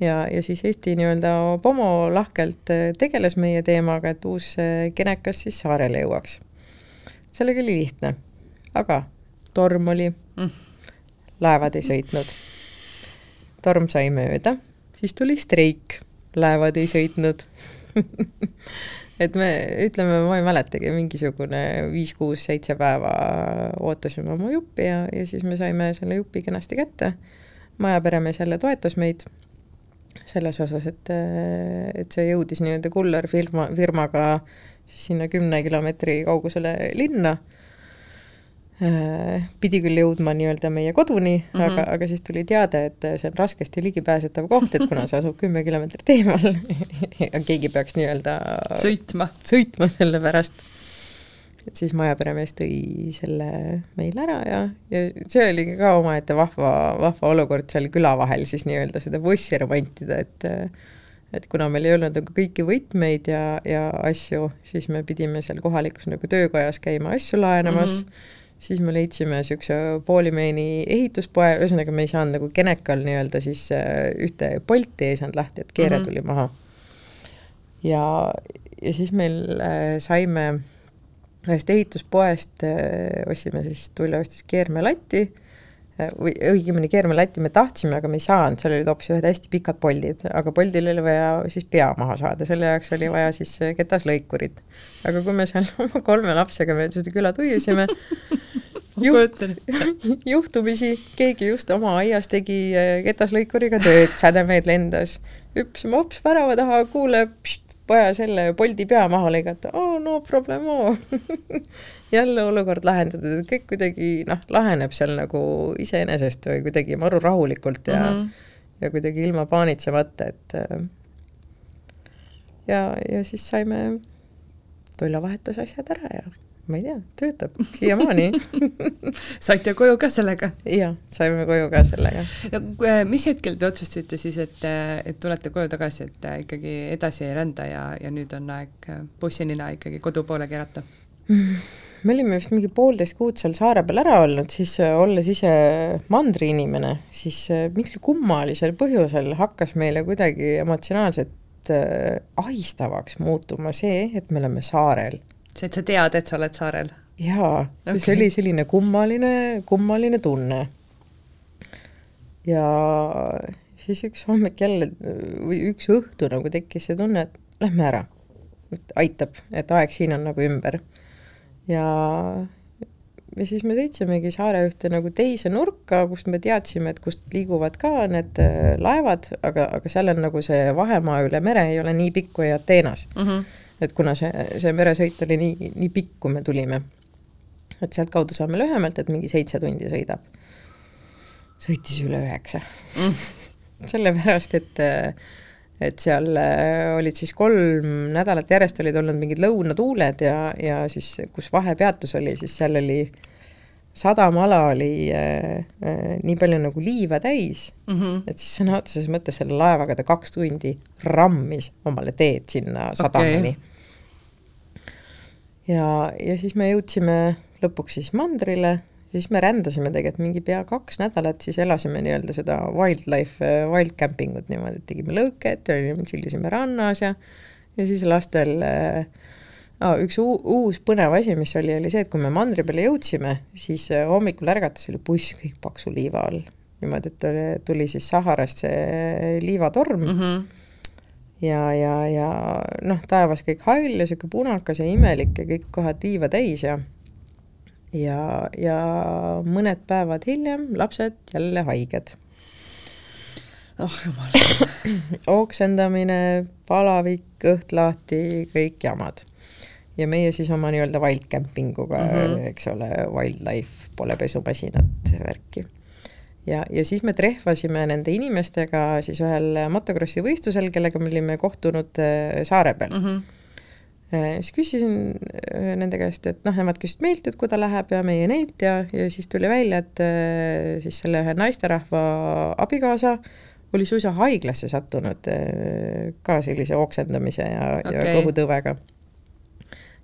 B: ja, ja siis Eesti nii-öelda Pomo lahkelt tegeles meie teemaga, et uus genekas siis saarele jõuaks. sellega oli lihtne, aga torm oli mm., laevad ei sõitnud. torm sai mööda, siis tuli streik, laevad ei sõitnud et me ütleme, ma ei mäletagi, mingisugune viis-kuus-seitse päeva ootasime oma juppi ja, ja siis me saime selle jupi kenasti kätte. majaperemees jälle toetas meid selles osas, et, et see jõudis nii-öelda Kuller firma, firmaga sinna kümne kilomeetri kaugusele linna. Pidi küll jõudma nii-öelda meie koduni mm, -hmm. aga, aga siis tuli teade, et see on raskesti ligipääsetav koht, et kuna see asub kümme kilomeetrit eemal ja keegi peaks nii-öelda
A: sõitma,
B: sõitma selle pärast et siis majaperemees tõi selle meile ära ja, ja see oligi ka omaette vahva, vahva olukord seal küla vahel siis nii-öelda seda bussi remontida, et et kuna meil ei olnud nagu kõiki võtmeid ja, ja asju, siis me pidime seal kohalikus nagu töökojas käima asju laenamas mm, -hmm. Siis me leidsime niisuguse poolimeeni ehituspoe, ühesõnaga me ei saanud nagu Genekal nii-öelda siis äh, ühte Bolti ei saanud lahti, et keere mm -hmm. tuli maha. ja, ja siis meil äh, saime ühest ehituspoest äh, ostsime siis, Tulle ostis keermelatti või õigemini keermelatti me tahtsime, aga me ei saanud, seal olid hoopis ühed hästi pikad poldid, aga poldil oli vaja siis pea maha saada, selle jaoks oli vaja siis äh, ketaslõikurit. aga kui me seal oma kolme lapsega mööda seda küla tuiusime juht, juhtumisi keegi just oma aias tegi ketaslõikuriga tööd, sädemeid lendas, hüppasime hops värava taha, kuule, vaja selle Bolti pea maha lõigata, oo no problemo jälle olukord lahendatud, et kõik kuidagi noh, laheneb seal nagu iseenesest või kuidagi maru rahulikult ja mm, -hmm. ja kuidagi ilma paanitsemata, et ja, ja siis saime, Tulla vahetas asjad ära ja ma ei tea, töötab siiamaani
A: saite koju ka sellega?
B: jah, saime koju ka sellega.
A: no äh, mis hetkel te otsustasite siis, et, äh, et tulete koju tagasi, et äh, ikkagi edasi ei rända ja, ja nüüd on aeg bussinina ikkagi kodu poole keerata
B: mm.? me olime vist mingi poolteist kuud seal saare peal ära olnud, siis olles ise mandriinimene, siis mingil kummalisel põhjusel hakkas meile kuidagi emotsionaalselt ahistavaks muutuma see, et me oleme saarel
A: see, et sa tead, et sa oled saarel?
B: jaa okay., see oli selline kummaline, kummaline tunne. ja siis üks hommik jälle või üks õhtu nagu tekkis see tunne, et lähme ära. et aitab, et aeg siin on nagu ümber. ja, ja siis me sõitsimegi saare ühte nagu teise nurka, kust me teadsime, et kust liiguvad ka need äh, laevad, aga, aga seal on nagu see vahemaa üle mere ei ole nii pikk kui Ateenas mm. -hmm et kuna see, see meresõit oli nii, nii pikk, kui me tulime, et sealtkaudu saame lühemalt, et mingi seitse tundi sõidab. sõitis üle üheksa mm. sellepärast, et et seal äh, olid siis kolm nädalat järjest olid olnud mingid lõunatuuled ja, ja siis, kus vahepeatus oli, siis seal oli sadamala oli äh, äh, nii palju nagu liiva täis mm, -hmm. et siis sõna otseses mõttes selle laevaga ta kaks tundi rammis omale teed sinna sadamani okay ja, ja siis me jõudsime lõpuks siis mandrile, siis me rändasime tegelikult mingi pea kaks nädalat, siis elasime nii-öelda seda wildlife, wild camping ut niimoodi, et tegime lõuket ja tšillisime rannas ja ja siis lastel äh, üks uus põnev asi, mis oli, oli see, et kui me mandri peale jõudsime, siis äh, hommikul ärgates oli buss kõik paksu liiva all. niimoodi, et tuli, tuli siis Saharast see liivatorm mm. -hmm ja, ja, ja noh, taevas kõik hall ja niisugune punakas ja imelik ja kõik kohad liiva täis ja ja, ja mõned päevad hiljem lapsed jälle haiged.
A: oh jumal.
B: oksendamine, palavik, kõht lahti, kõik jamad. ja meie siis oma nii-öelda wild camping uga mm, -hmm. eks ole, wildlife, pole pesumasinat, värki ja, ja siis me trehvasime nende inimestega siis ühel motokrossi võistlusel, kellega me olime kohtunud äh, saare peal mm. -hmm siis küsisin äh, nende käest, et noh, nemad küsisid meilt, et kuhu ta läheb ja meie neilt ja, ja siis tuli välja, et siis selle ühe naisterahva abikaasa oli suisa haiglasse sattunud ka sellise oksendamise ja okay., ja kõhutõvega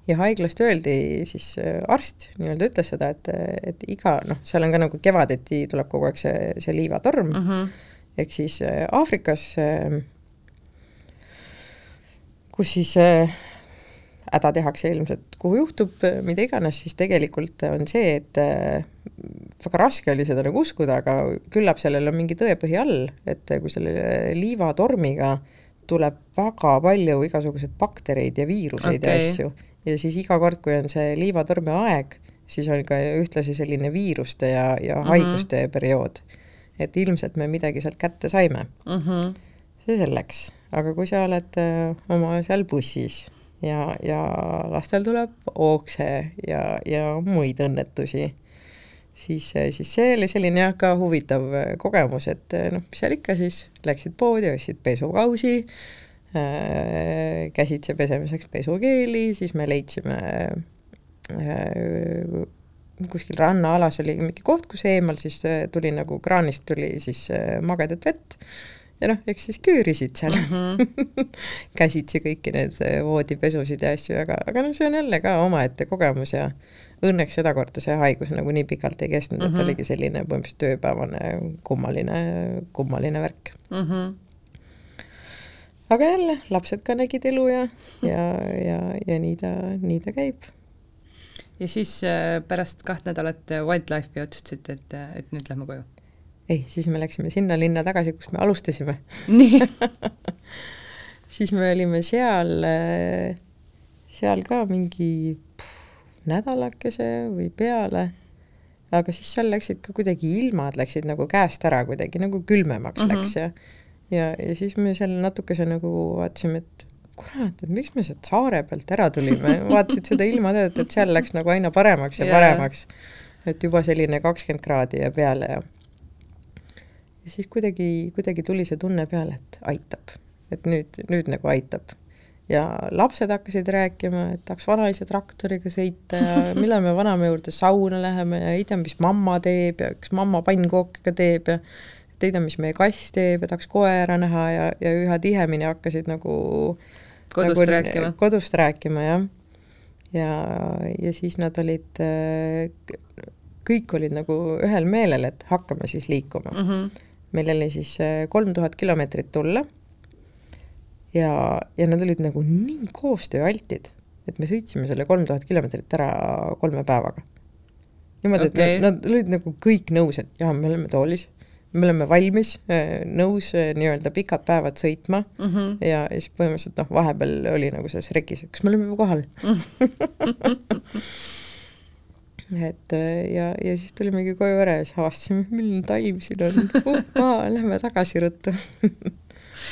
B: ja haiglast öeldi siis äh, arst nii-öelda ütles seda, et, et iga noh, seal on ka nagu kevadeti tuleb kogu aeg see, see liivatorm mm -hmm. ehk siis äh, Aafrikas äh,, kus siis äh, häda tehakse ilmselt, kuhu juhtub mida iganes, siis tegelikult on see, et äh, väga raske oli seda nagu uskuda, aga küllap sellel on mingi tõepõhi all, et kui selle liivatormiga tuleb väga palju igasuguseid baktereid ja viiruseid okay. ja asju ja siis iga kord, kui on see liivatormi aeg, siis on ka ühtlasi selline viiruste ja, ja mm -hmm. haiguste periood. et ilmselt me midagi sealt kätte saime mm. -hmm. see selleks, aga kui sa oled äh, oma seal bussis ja, ja lastel tuleb okse ja, ja muid õnnetusi, siis, siis see oli selline jah, ka huvitav kogemus, et noh, mis seal ikka siis, läksid poodi, ostsid pesukausi Äh, käsitsi pesemiseks pesukeeli, siis me leidsime äh, kuskil rannaalas oli mingi koht, kus eemal siis äh, tuli nagu kraanist tuli siis magedat vett ja noh, eks siis küürisid seal mm -hmm. käsitsi kõiki need voodipesusid ja asju, aga, aga noh, see on jälle ka omaette kogemus ja õnneks sedakorda see haigus nagu nii pikalt ei kestnud mm, -hmm. et mhm. oligi selline põhimõtteliselt ööpäevane kummaline, kummaline värk mm. -hmm aga jälle, lapsed ka nägid elu ja, ja, ja, ja nii ta, nii ta käib.
A: ja siis äh, pärast kaht nädalat äh, Wildlife'i otsustasite, et, et nüüd lähme koju?
B: ei, siis me läksime sinna linna tagasi, kust me alustasime.
A: nii
B: siis me olime seal, seal ka mingi nädalakese või peale, aga siis seal läksid ka kuidagi ilmad läksid nagu käest ära kuidagi, nagu külmemaks mm -hmm. läks ja ja, ja siis me seal natukese nagu vaatasime, et kurat, et miks me sealt saare pealt ära tulime, vaatasid seda ilmateadet, et seal läks nagu aina paremaks ja yeah. paremaks. et juba selline kakskümmend kraadi ja peale ja ja siis kuidagi, kuidagi tuli see tunne peale, et aitab, et nüüd, nüüd nagu aitab ja lapsed hakkasid rääkima, et tahaks vanaisa traktoriga sõita ja millal me vanaema juurde sauna läheme ja ei tea, mis mamma teeb ja kas mamma pannkooke ka teeb ja ei tea, mis meie kass teeb ja tahaks koera näha ja, ja üha tihemini hakkasid nagu
A: kodust nagu, rääkima?
B: kodust rääkima, jah. ja, ja siis nad olid, kõik olid nagu ühel meelel, et hakkame siis liikuma mm. -hmm. meil oli siis kolm tuhat kilomeetrit tulla ja, ja nad olid nagu nii koostööaltid, et me sõitsime selle kolm tuhat kilomeetrit ära kolme päevaga. niimoodi okay., et nad, nad olid nagu kõik nõus, et jaa, me oleme toolis, me oleme valmis, äh, nõus äh, nii-öelda pikad päevad sõitma. Mm -hmm. ja, ja siis põhimõtteliselt noh, vahepeal oli nagu selles rekis, et kas me oleme juba kohal? Et äh, ja, ja siis tulimegi koju ära ja siis avastasime, milline talv siin on. Uh,, lähme tagasi ruttu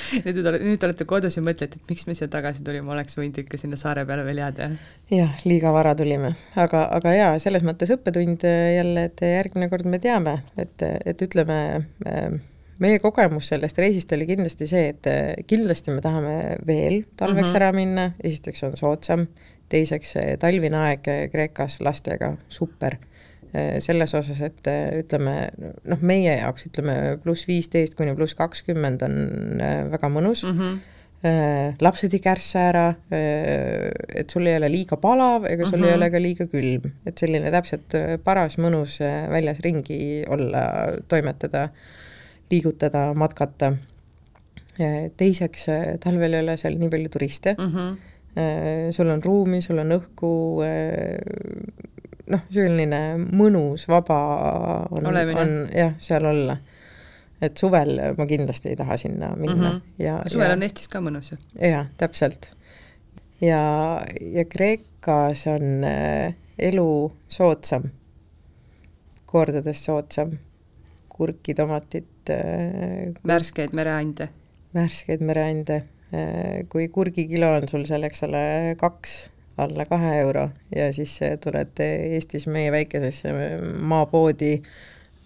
A: nüüd te olete, nüüd olete kodus ja mõtlete, et miks me siia tagasi tulime, oleks võinud ikka sinna saare peale veel jääda.
B: jah, liiga vara tulime, aga, aga jaa, selles mõttes õppetund jälle, et järgmine kord me teame, et, et ütleme, meie kogemus sellest reisist oli kindlasti see, et kindlasti me tahame veel talveks mm -hmm. ära minna, esiteks on soodsam, teiseks talvine aeg Kreekas lastega super Äh, selles osas, et äh, ütleme noh, meie jaoks ütleme pluss viisteist kuni pluss kakskümmend on äh, väga mõnus mm. -hmm lapsed ei kärssa ära, et sul ei ole liiga palav ega sul mm -hmm. ei mhm. ole ka liiga külm, et selline täpselt paras, mõnus väljas ringi olla, toimetada, liigutada, matkata. teiseks, talvel ei ole seal nii palju turiste mm, -hmm. sul on ruumi, sul on õhku, noh, selline mõnus, vaba on, on jah, seal olla. et suvel ma kindlasti ei taha sinna minna mm. -hmm.
A: ja suvel ja, on Eestis ka mõnus ju.
B: jah, täpselt. ja, ja Kreekas on äh, elu soodsam, kordades soodsam, kurki, tomatit äh,.
A: värskeid mereande.
B: värskeid mereande äh,, kui kurgikilo on sul seal, eks ole, kaks alla kahe euro ja siis tuled Eestis meie väikesesse maapoodi,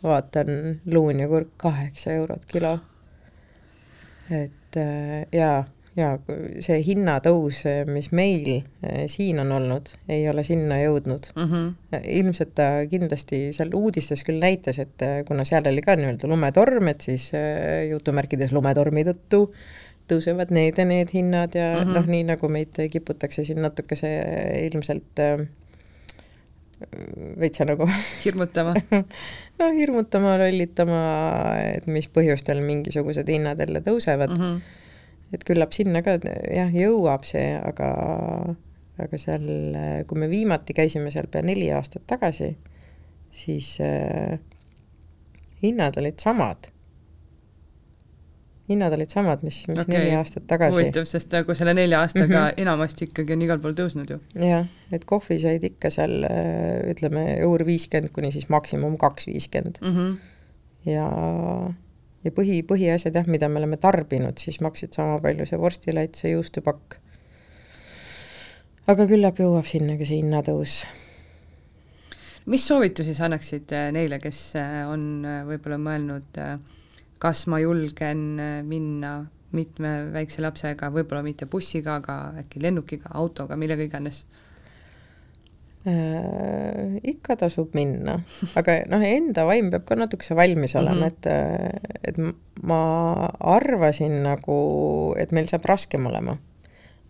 B: vaatan luun ja kurk kaheksa eurot kilo. et äh, jaa, jaa, see hinnatõus, mis meil äh, siin on olnud, ei ole sinna jõudnud mm. -hmm. ilmselt ta kindlasti seal uudistes küll näitas, et äh, kuna seal oli ka nii-öelda lumetorm, et siis jutumärkides lumetormi tõttu äh, tõusevad need ja need hinnad ja mm -hmm. noh, nii nagu meid kiputakse siin natukese ilmselt äh, veitsa nagu
A: hirmutama
B: no hirmutama, lollitama, et mis põhjustel mingisugused hinnad jälle tõusevad mm. -hmm. et küllap sinna ka jah, jõuab see, aga, aga seal, kui me viimati käisime seal pea neli aastat tagasi, siis äh, hinnad olid samad hinnad olid samad, mis, mis okay. neli aastat tagasi.
A: huvitav, sest nagu selle nelja aastaga mm -hmm. enamasti ikkagi on igal pool tõusnud ju.
B: jah, et kohvi said ikka seal äh, ütleme, eur viiskümmend kuni siis maksimum kaks viiskümmend. Mhm. ja, ja põhi, põhiasjad jah, mida me oleme tarbinud, siis maksid sama palju, see vorstilats, see juustupakk. aga küllap jõuab sinna ka see hinnatõus
A: mis soovitusi sa annaksid äh, neile, kes on võib-olla mõelnud äh, kas ma julgen äh, minna mitme väikse lapsega, võib-olla mitte bussiga, aga äkki lennukiga, autoga, millega iganes
B: äh,? ikka tasub minna, aga noh, enda vaim peab ka natukese valmis olema mm, -hmm. et, äh, et ma arvasin nagu, et meil saab raskem olema.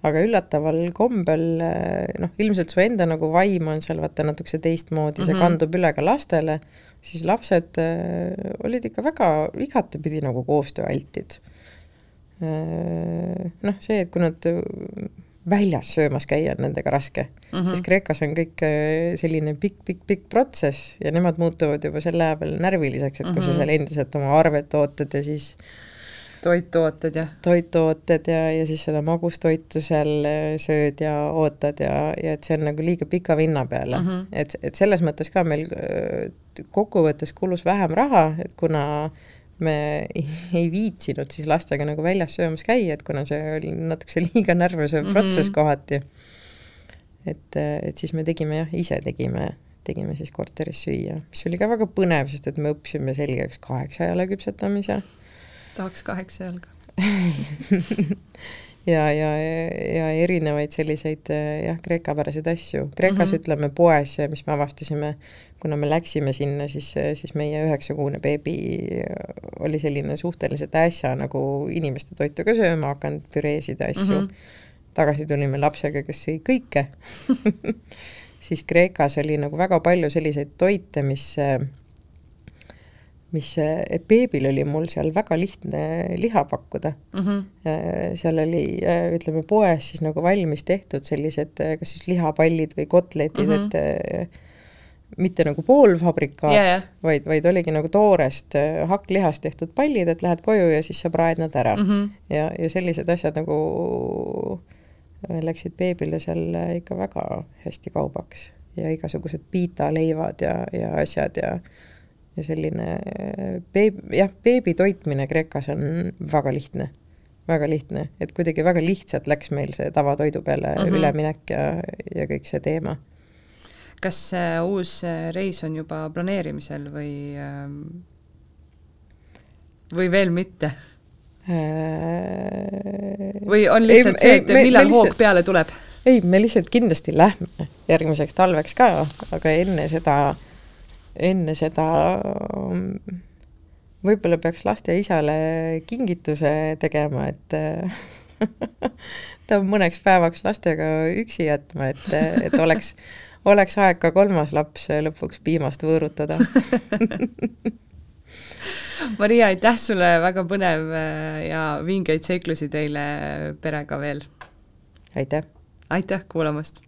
B: Aga üllataval kombel äh, noh, ilmselt su enda nagu vaim on seal vaata natukese teistmoodi mm, -hmm. see mhm. kandub üle ka lastele siis lapsed äh, olid ikka väga igatepidi nagu koostööaltid äh,. noh, see, et kui nad väljas söömas käia on nendega raske mm, -hmm. sest Kreekas on kõik äh, selline pikk-pikk-pikk protsess ja nemad muutuvad juba selle aja peal närviliseks, et kui mm -hmm. sa mhm. seal endiselt oma arvet ootad ja siis
A: toitooted ja
B: toitooted ja, ja siis seda magustoitu seal äh, sööd ja ootad ja, ja et see on nagu liiga pika vinna peale mm, -hmm. et, et selles mõttes ka meil kokkuvõttes kulus vähem raha, et kuna äh, me ei, viitsinud siis lastega nagu väljas söömas käia, et kuna see oli natukese liiga närvesööv mm -hmm. protsess kohati. et, et siis me tegime jah, ise tegime, tegime siis korteris süüa, mis oli ka väga põnev, sest et me õppisime selgeks kaheksa jala küpsetamise.
A: Tahaks kaheksa jalga
B: ja, ja, ja erinevaid selliseid jah, kreekapäraseid asju. Kreekas mm -hmm. ütleme poes, mis me avastasime, kuna me läksime sinna, siis, siis meie üheksakuune beebi oli selline suhteliselt äsja nagu inimeste toitu ka sööma hakanud, püreesid ja asju mm. -hmm. tagasi tulime lapsega, kes sõi kõike siis Kreekas oli nagu väga palju selliseid toite, mis mis, et beebil oli mul seal väga lihtne liha pakkuda mm. -hmm. seal oli, ütleme, poes siis nagu valmis tehtud sellised kas siis lihapallid või kotletid mm, -hmm. et mitte nagu poolfabrikaat yeah,, yeah. vaid, vaid oligi nagu toorest äh, hakklihast tehtud pallid, et lähed koju ja siis sa praed nad ära mm. -hmm. ja, ja sellised asjad nagu äh, läksid beebile seal äh, ikka väga hästi kaubaks ja igasugused piitaleivad ja, ja asjad ja ja selline beeb-, jah, beebi toitmine Kreekas on väga lihtne, väga lihtne, et kuidagi väga lihtsalt läks meil see tavatoidu peale mm -hmm. üleminek ja, ja kõik see teema
A: kas see uus äh, reis on juba planeerimisel või, ähm, või veel mitte? Äh, või on lihtsalt ei, see, et ei, millal me hoog lihtsalt, peale tuleb?
B: ei, me lihtsalt kindlasti lähme järgmiseks talveks ka, aga enne seda, enne seda um, võib-olla peaks laste isale kingituse tegema, et ta mõneks päevaks lastega üksi jätma, et, et oleks oleks aeg ka kolmas laps lõpuks piimast võõrutada
A: Maria, aitäh sulle, väga põnev äh, ja vingeid seiklusi teile perega veel!
B: aitäh!
A: aitäh kuulamast!